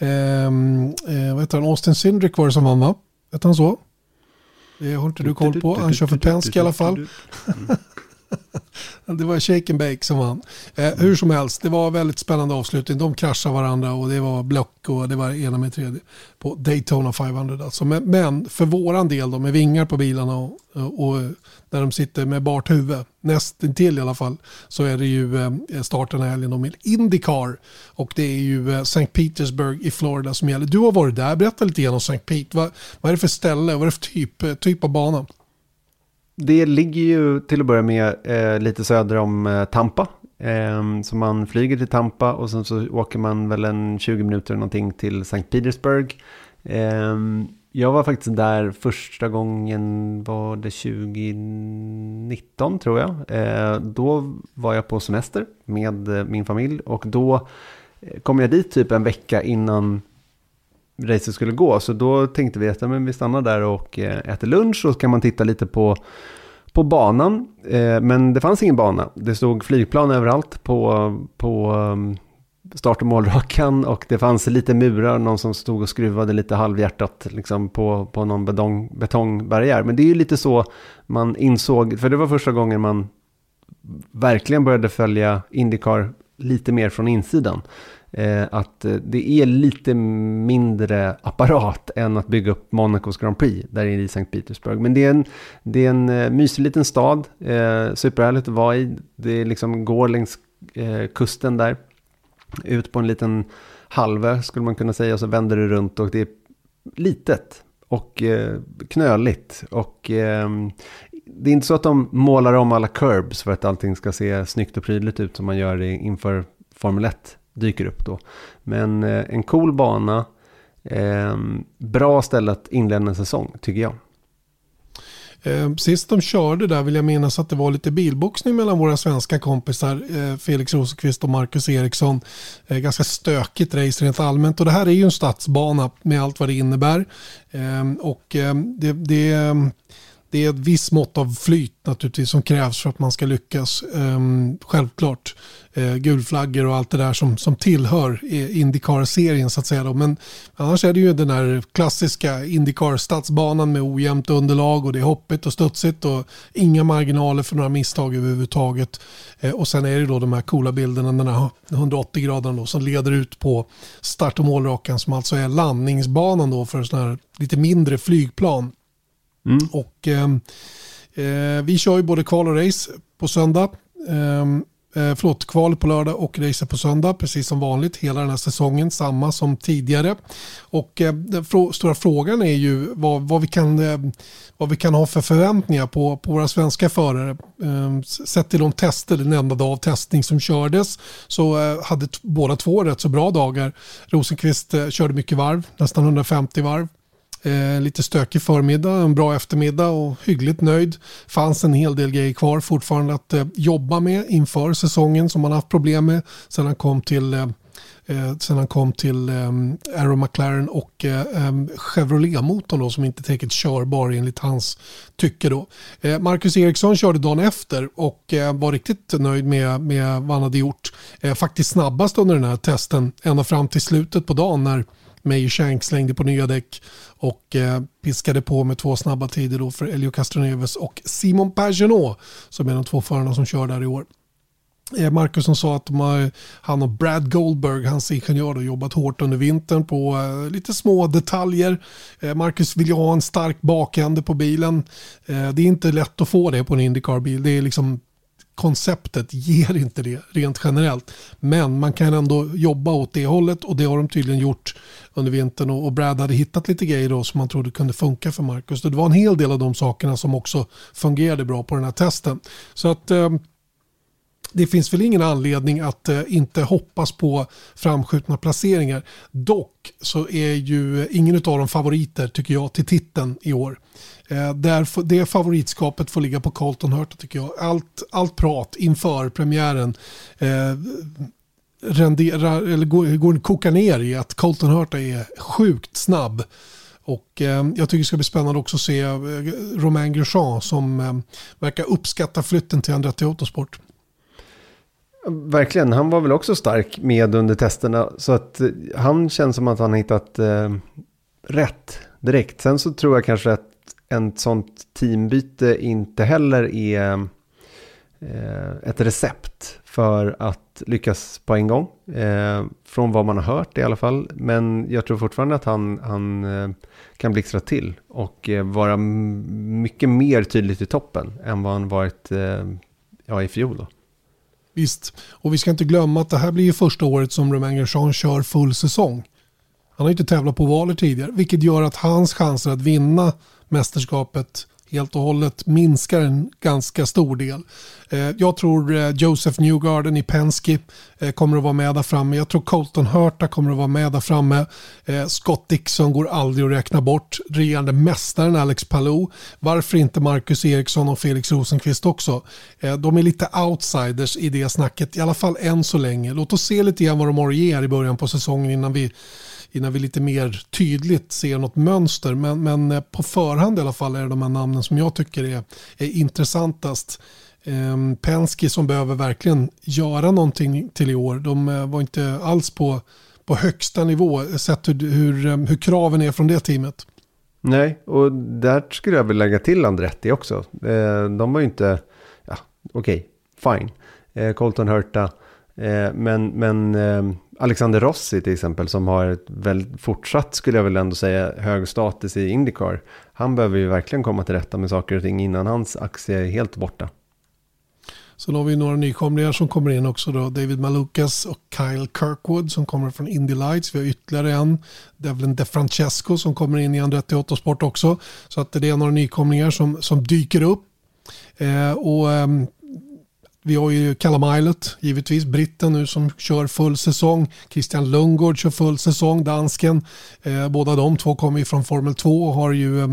Ehm, eh, vad heter han? Austin Sindrick var det som vann va? Hette han så? Det har inte du koll på. Han kör för Penske i alla fall. Mm. [LAUGHS] det var Shake and Bake som vann. Eh, hur som helst, det var väldigt spännande avslutning. De kraschade varandra och det var block och det var ena med tredje. På Daytona 500 alltså. Men, men för våran del då med vingar på bilarna och, och, där de sitter med bart huvud, nästintill i alla fall, så är det ju eh, starten här helgen med Indycar. Och det är ju eh, St. Petersburg i Florida som gäller. Du har varit där, berätta lite grann om St. Pete. Vad, vad är det för ställe, vad är det för typ, typ av bana? Det ligger ju till att börja med eh, lite söder om eh, Tampa. Eh, så man flyger till Tampa och sen så åker man väl en 20 minuter någonting till Sankt Petersburg. Eh, jag var faktiskt där första gången, var det 2019 tror jag. Eh, då var jag på semester med eh, min familj och då eh, kom jag dit typ en vecka innan racet skulle gå. Så då tänkte vi att ja, men vi stannar där och eh, äter lunch och så kan man titta lite på, på banan. Eh, men det fanns ingen bana. Det stod flygplan överallt på, på um, start och målrakan och det fanns lite murar, någon som stod och skruvade lite halvhjärtat liksom på, på någon betong, betongbarriär. Men det är ju lite så man insåg, för det var första gången man verkligen började följa Indycar lite mer från insidan. Eh, att eh, det är lite mindre apparat än att bygga upp Monacos Grand Prix där i St. Petersburg. Men det är en, det är en eh, mysig liten stad, eh, superhärligt att vara i. Det liksom går längs eh, kusten där, ut på en liten halvö skulle man kunna säga, och så vänder det runt och det är litet och eh, knöligt. Och eh, det är inte så att de målar om alla curbs för att allting ska se snyggt och prydligt ut som man gör inför Formel 1 dyker upp då. Men eh, en cool bana, eh, bra ställe att inleda en säsong tycker jag. Eh, sist de körde där vill jag minnas att det var lite bilboxning mellan våra svenska kompisar eh, Felix Rosenqvist och Marcus Eriksson. Eh, ganska stökigt race rent allmänt och det här är ju en stadsbana med allt vad det innebär. Ehm, och ehm, det, det ehm, det är ett visst mått av flyt naturligtvis som krävs för att man ska lyckas. Ehm, självklart eh, gulflaggor och allt det där som, som tillhör Indycar-serien så att säga. Då. Men annars är det ju den här klassiska Indycar-stadsbanan med ojämnt underlag och det är hoppigt och studsigt och inga marginaler för några misstag överhuvudtaget. Eh, och sen är det då de här coola bilderna, den här 180 graderna som leder ut på start och målrakan som alltså är landningsbanan då för sådana här lite mindre flygplan. Mm. Och ehm, eh, vi kör ju både kval och race på söndag. Ehm, eh, förlåt, kval på lördag och race på söndag, precis som vanligt. Hela den här säsongen, samma som tidigare. Och eh, den frå stora frågan är ju vad, vad, vi kan, eh, vad vi kan ha för förväntningar på, på våra svenska förare. Eh, sett till de tester, den enda dag av testning som kördes, så eh, hade båda två rätt så bra dagar. Rosenqvist eh, körde mycket varv, nästan 150 varv. Eh, lite stökig förmiddag, en bra eftermiddag och hyggligt nöjd. Fanns en hel del grejer kvar fortfarande att eh, jobba med inför säsongen som han haft problem med sedan han kom till eh, eh sen han kom till eh, Aero McLaren och eh, eh, Chevrolet-motorn då, som inte är tillräckligt körbar enligt hans tycke. Då. Eh, Marcus Eriksson körde dagen efter och eh, var riktigt nöjd med, med vad han hade gjort. Eh, faktiskt snabbast under den här testen ända fram till slutet på dagen när Mayer Shank slängde på nya däck och eh, piskade på med två snabba tider då för Elio Castroneves och Simon Pagenaud som är de två förarna som kör där i år. Eh, Marcus som sa att har, han och Brad Goldberg, hans ingenjör, har jobbat hårt under vintern på eh, lite små detaljer. Eh, Marcus vill ju ha en stark bakände på bilen. Eh, det är inte lätt att få det på en Indycar-bil. Det är liksom konceptet ger inte det rent generellt. Men man kan ändå jobba åt det hållet och det har de tydligen gjort under vintern och Brad hade hittat lite grejer då som man trodde kunde funka för Marcus. Det var en hel del av de sakerna som också fungerade bra på den här testen. Så att eh, det finns väl ingen anledning att eh, inte hoppas på framskjutna placeringar. Dock så är ju ingen av dem favoriter tycker jag till titeln i år. Eh, där det favoritskapet får ligga på Colton Hurta tycker jag. Allt, allt prat inför premiären eh, renderar, eller går, går kokar ner i att Colton Hurta är sjukt snabb. Och eh, jag tycker det ska bli spännande också att se eh, Romain Grosjean som eh, verkar uppskatta flytten till Andretti Autosport. Verkligen, han var väl också stark med under testerna. Så att eh, han känns som att han har hittat eh, rätt direkt. Sen så tror jag kanske att en sånt teambyte inte heller är eh, ett recept för att lyckas på en gång. Eh, från vad man har hört i alla fall. Men jag tror fortfarande att han, han eh, kan blixtra till och eh, vara mycket mer tydligt i toppen än vad han varit eh, ja, i fjol. Då. Visst, och vi ska inte glömma att det här blir ju första året som Romain Grosjean kör full säsong. Han har ju inte tävlat på valer tidigare, vilket gör att hans chanser att vinna mästerskapet helt och hållet minskar en ganska stor del. Eh, jag tror eh, Joseph Newgarden i Penske eh, kommer att vara med där framme. Jag tror Colton Hurta kommer att vara med där framme. Scott Dixon går aldrig att räkna bort. Regerande mästaren Alex Palou. Varför inte Marcus Eriksson och Felix Rosenqvist också? De är lite outsiders i det snacket, i alla fall än så länge. Låt oss se lite grann vad de har att ge i början på säsongen innan vi innan vi lite mer tydligt ser något mönster. Men, men eh, på förhand i alla fall är det de här namnen som jag tycker är, är intressantast. Penski Penske som behöver verkligen göra någonting till i år. De eh, var inte alls på, på högsta nivå sett hur, hur, eh, hur kraven är från det teamet. Nej, och där skulle jag vilja lägga till Andretti också. De var ju inte, ja, okej, okay, fine. Colton Hurta, men, men ehm, Alexander Rossi till exempel som har ett väldigt fortsatt skulle jag väl ändå säga hög status i Indycar. Han behöver ju verkligen komma till rätta med saker och ting innan hans aktie är helt borta. Sen har vi några nykomlingar som kommer in också då. David Malukas och Kyle Kirkwood som kommer från Indy Lights. Vi har ytterligare en, Devlin DeFrancesco som kommer in i Andretti Autosport också. Så att det är några nykomlingar som, som dyker upp. Eh, och eh, vi har ju Callum Islet, givetvis, britten nu som kör full säsong. Christian Lundgård kör full säsong, dansken. Eh, båda de två kommer ju från Formel 2 och har ju eh,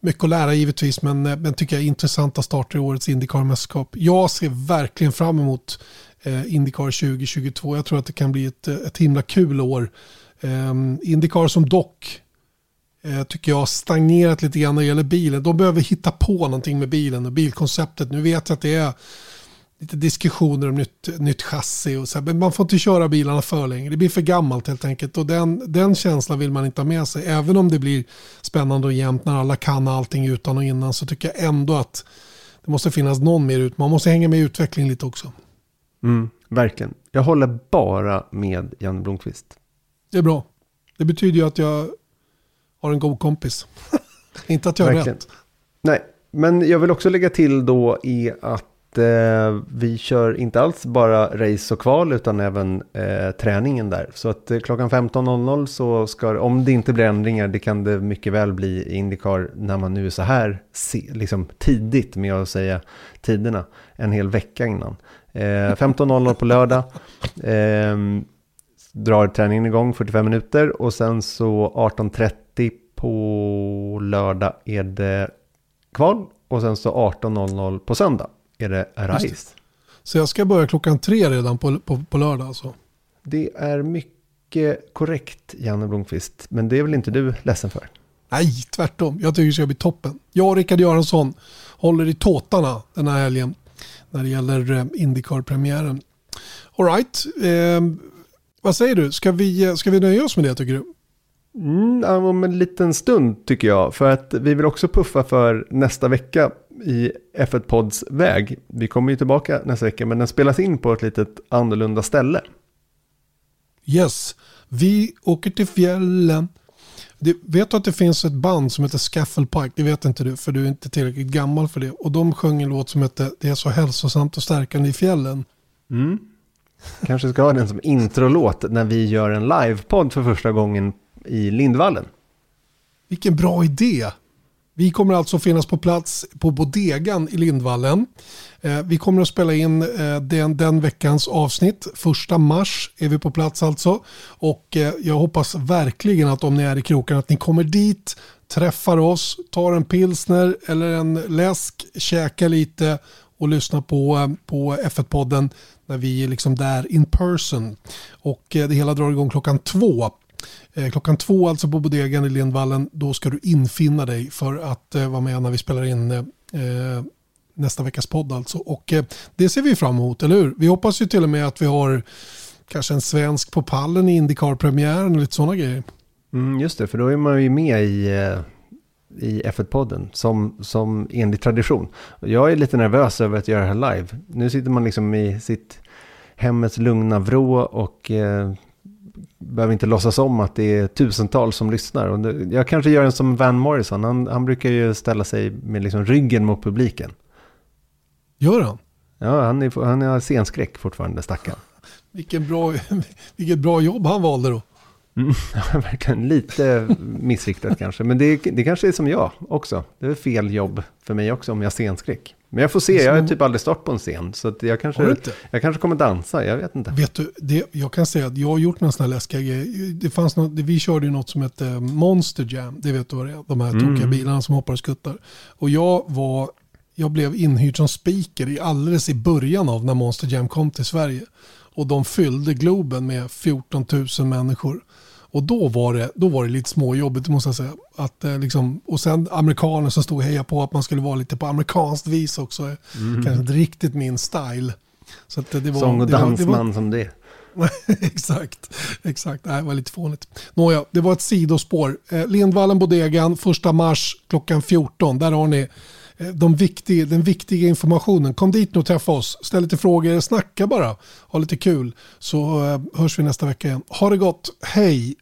mycket att lära givetvis, men, eh, men tycker jag är intressanta starter i årets Indycar-mästerskap. Jag ser verkligen fram emot eh, Indycar 2022. Jag tror att det kan bli ett, eh, ett himla kul år. Eh, Indycar som dock eh, tycker jag har stagnerat lite grann när det gäller bilen. De behöver hitta på någonting med bilen och bilkonceptet. Nu vet jag att det är lite diskussioner om nytt, nytt chassi och så. Men man får inte köra bilarna för länge. Det blir för gammalt helt enkelt. Och den, den känslan vill man inte ha med sig. Även om det blir spännande och jämnt när alla kan allting utan och innan så tycker jag ändå att det måste finnas någon mer ut. Man måste hänga med i utvecklingen lite också. Mm, verkligen. Jag håller bara med Jan Blomqvist. Det är bra. Det betyder ju att jag har en god kompis. [LAUGHS] inte att jag har rätt. Nej, men jag vill också lägga till då i att eh, vi kör inte alls bara race och kval utan även eh, träningen där. Så att eh, klockan 15.00 så ska, om det inte blir ändringar, det kan det mycket väl bli i Indycar när man nu är så här se, liksom tidigt med att säga tiderna, en hel vecka innan. Eh, 15.00 på lördag ehm, drar träningen igång 45 minuter och sen så 18.30 på lördag är det kval och sen så 18.00 på söndag är det Arise. Så jag ska börja klockan tre redan på, på, på lördag alltså? Det är mycket korrekt, Janne Blomqvist. Men det är väl inte du ledsen för? Nej, tvärtom. Jag tycker det ska bli toppen. Jag och Rickard Göransson håller i tåtarna den här helgen när det gäller eh, Indycar-premiären. Alright, eh, vad säger du? Ska vi, ska vi nöja oss med det tycker du? Mm, om en liten stund tycker jag. För att vi vill också puffa för nästa vecka i F1 Pods väg. Vi kommer ju tillbaka nästa vecka men den spelas in på ett litet annorlunda ställe. Yes, vi åker till fjällen. Det, vet du att det finns ett band som heter Scaffoldpike? Det vet inte du för du är inte tillräckligt gammal för det. Och de sjöng en låt som heter Det är så hälsosamt och stärkande i fjällen. Mm. Kanske ska ha den som introlåt när vi gör en livepodd för första gången i Lindvallen. Vilken bra idé! Vi kommer alltså finnas på plats på Bodegan i Lindvallen. Eh, vi kommer att spela in eh, den, den veckans avsnitt. Första mars är vi på plats alltså. Och eh, jag hoppas verkligen att om ni är i kroken att ni kommer dit, träffar oss, tar en pilsner eller en läsk, käkar lite och lyssnar på, eh, på F1-podden när vi är liksom där in person. Och eh, det hela drar igång klockan två. Eh, klockan två alltså på Bodegan i Lindvallen. Då ska du infinna dig för att eh, vara med när vi spelar in eh, nästa veckas podd alltså. Och det ser vi fram emot, eller hur? Vi hoppas ju till och med att vi har kanske en svensk på pallen i Indycar-premiären och lite sådana grejer. Mm, just det, för då är man ju med i, i F1-podden som, som enligt tradition. Jag är lite nervös över att göra det här live. Nu sitter man liksom i sitt hemmets lugna vrå och eh, behöver inte låtsas om att det är tusentals som lyssnar. Och jag kanske gör en som Van Morrison. Han, han brukar ju ställa sig med liksom ryggen mot publiken. Gör han? Ja, han, är, han har scenskräck fortfarande, stackaren. [LAUGHS] Vilken bra, [LAUGHS] vilket bra jobb han valde då. Mm, [LAUGHS] verkligen lite missriktat kanske. Men det, det kanske är som jag också. Det är fel jobb för mig också om jag har scenskräck. Men jag får se, jag har typ aldrig stått på en scen. Så jag, kanske, jag kanske kommer dansa, jag vet inte. Vet du, det, jag kan säga att jag har gjort några sådana läskiga grejer. Det fanns något, vi körde ju något som hette Monster Jam, det vet du vad det är. De här mm. tokiga bilarna som hoppar och skuttar. Och jag var, jag blev inhyrd som speaker i alldeles i början av när Monster Jam kom till Sverige. Och de fyllde Globen med 14 000 människor. Och då var det, då var det lite småjobbigt måste jag säga. Att, eh, liksom, och sen amerikaner som stod och hejade på att man skulle vara lite på amerikanskt vis också. Mm. Kanske inte riktigt min style. Så att det var, Sång och dansman som det. [LAUGHS] exakt, exakt. Det var lite fånigt. Nåja, det var ett sidospår. Eh, Lindvallen Bodegan, 1 mars klockan 14. Där har ni Eh, de viktiga, den viktiga informationen. Kom dit och träffa oss. Ställ lite frågor, snacka bara. Ha lite kul. Så eh, hörs vi nästa vecka igen. Ha det gott. Hej!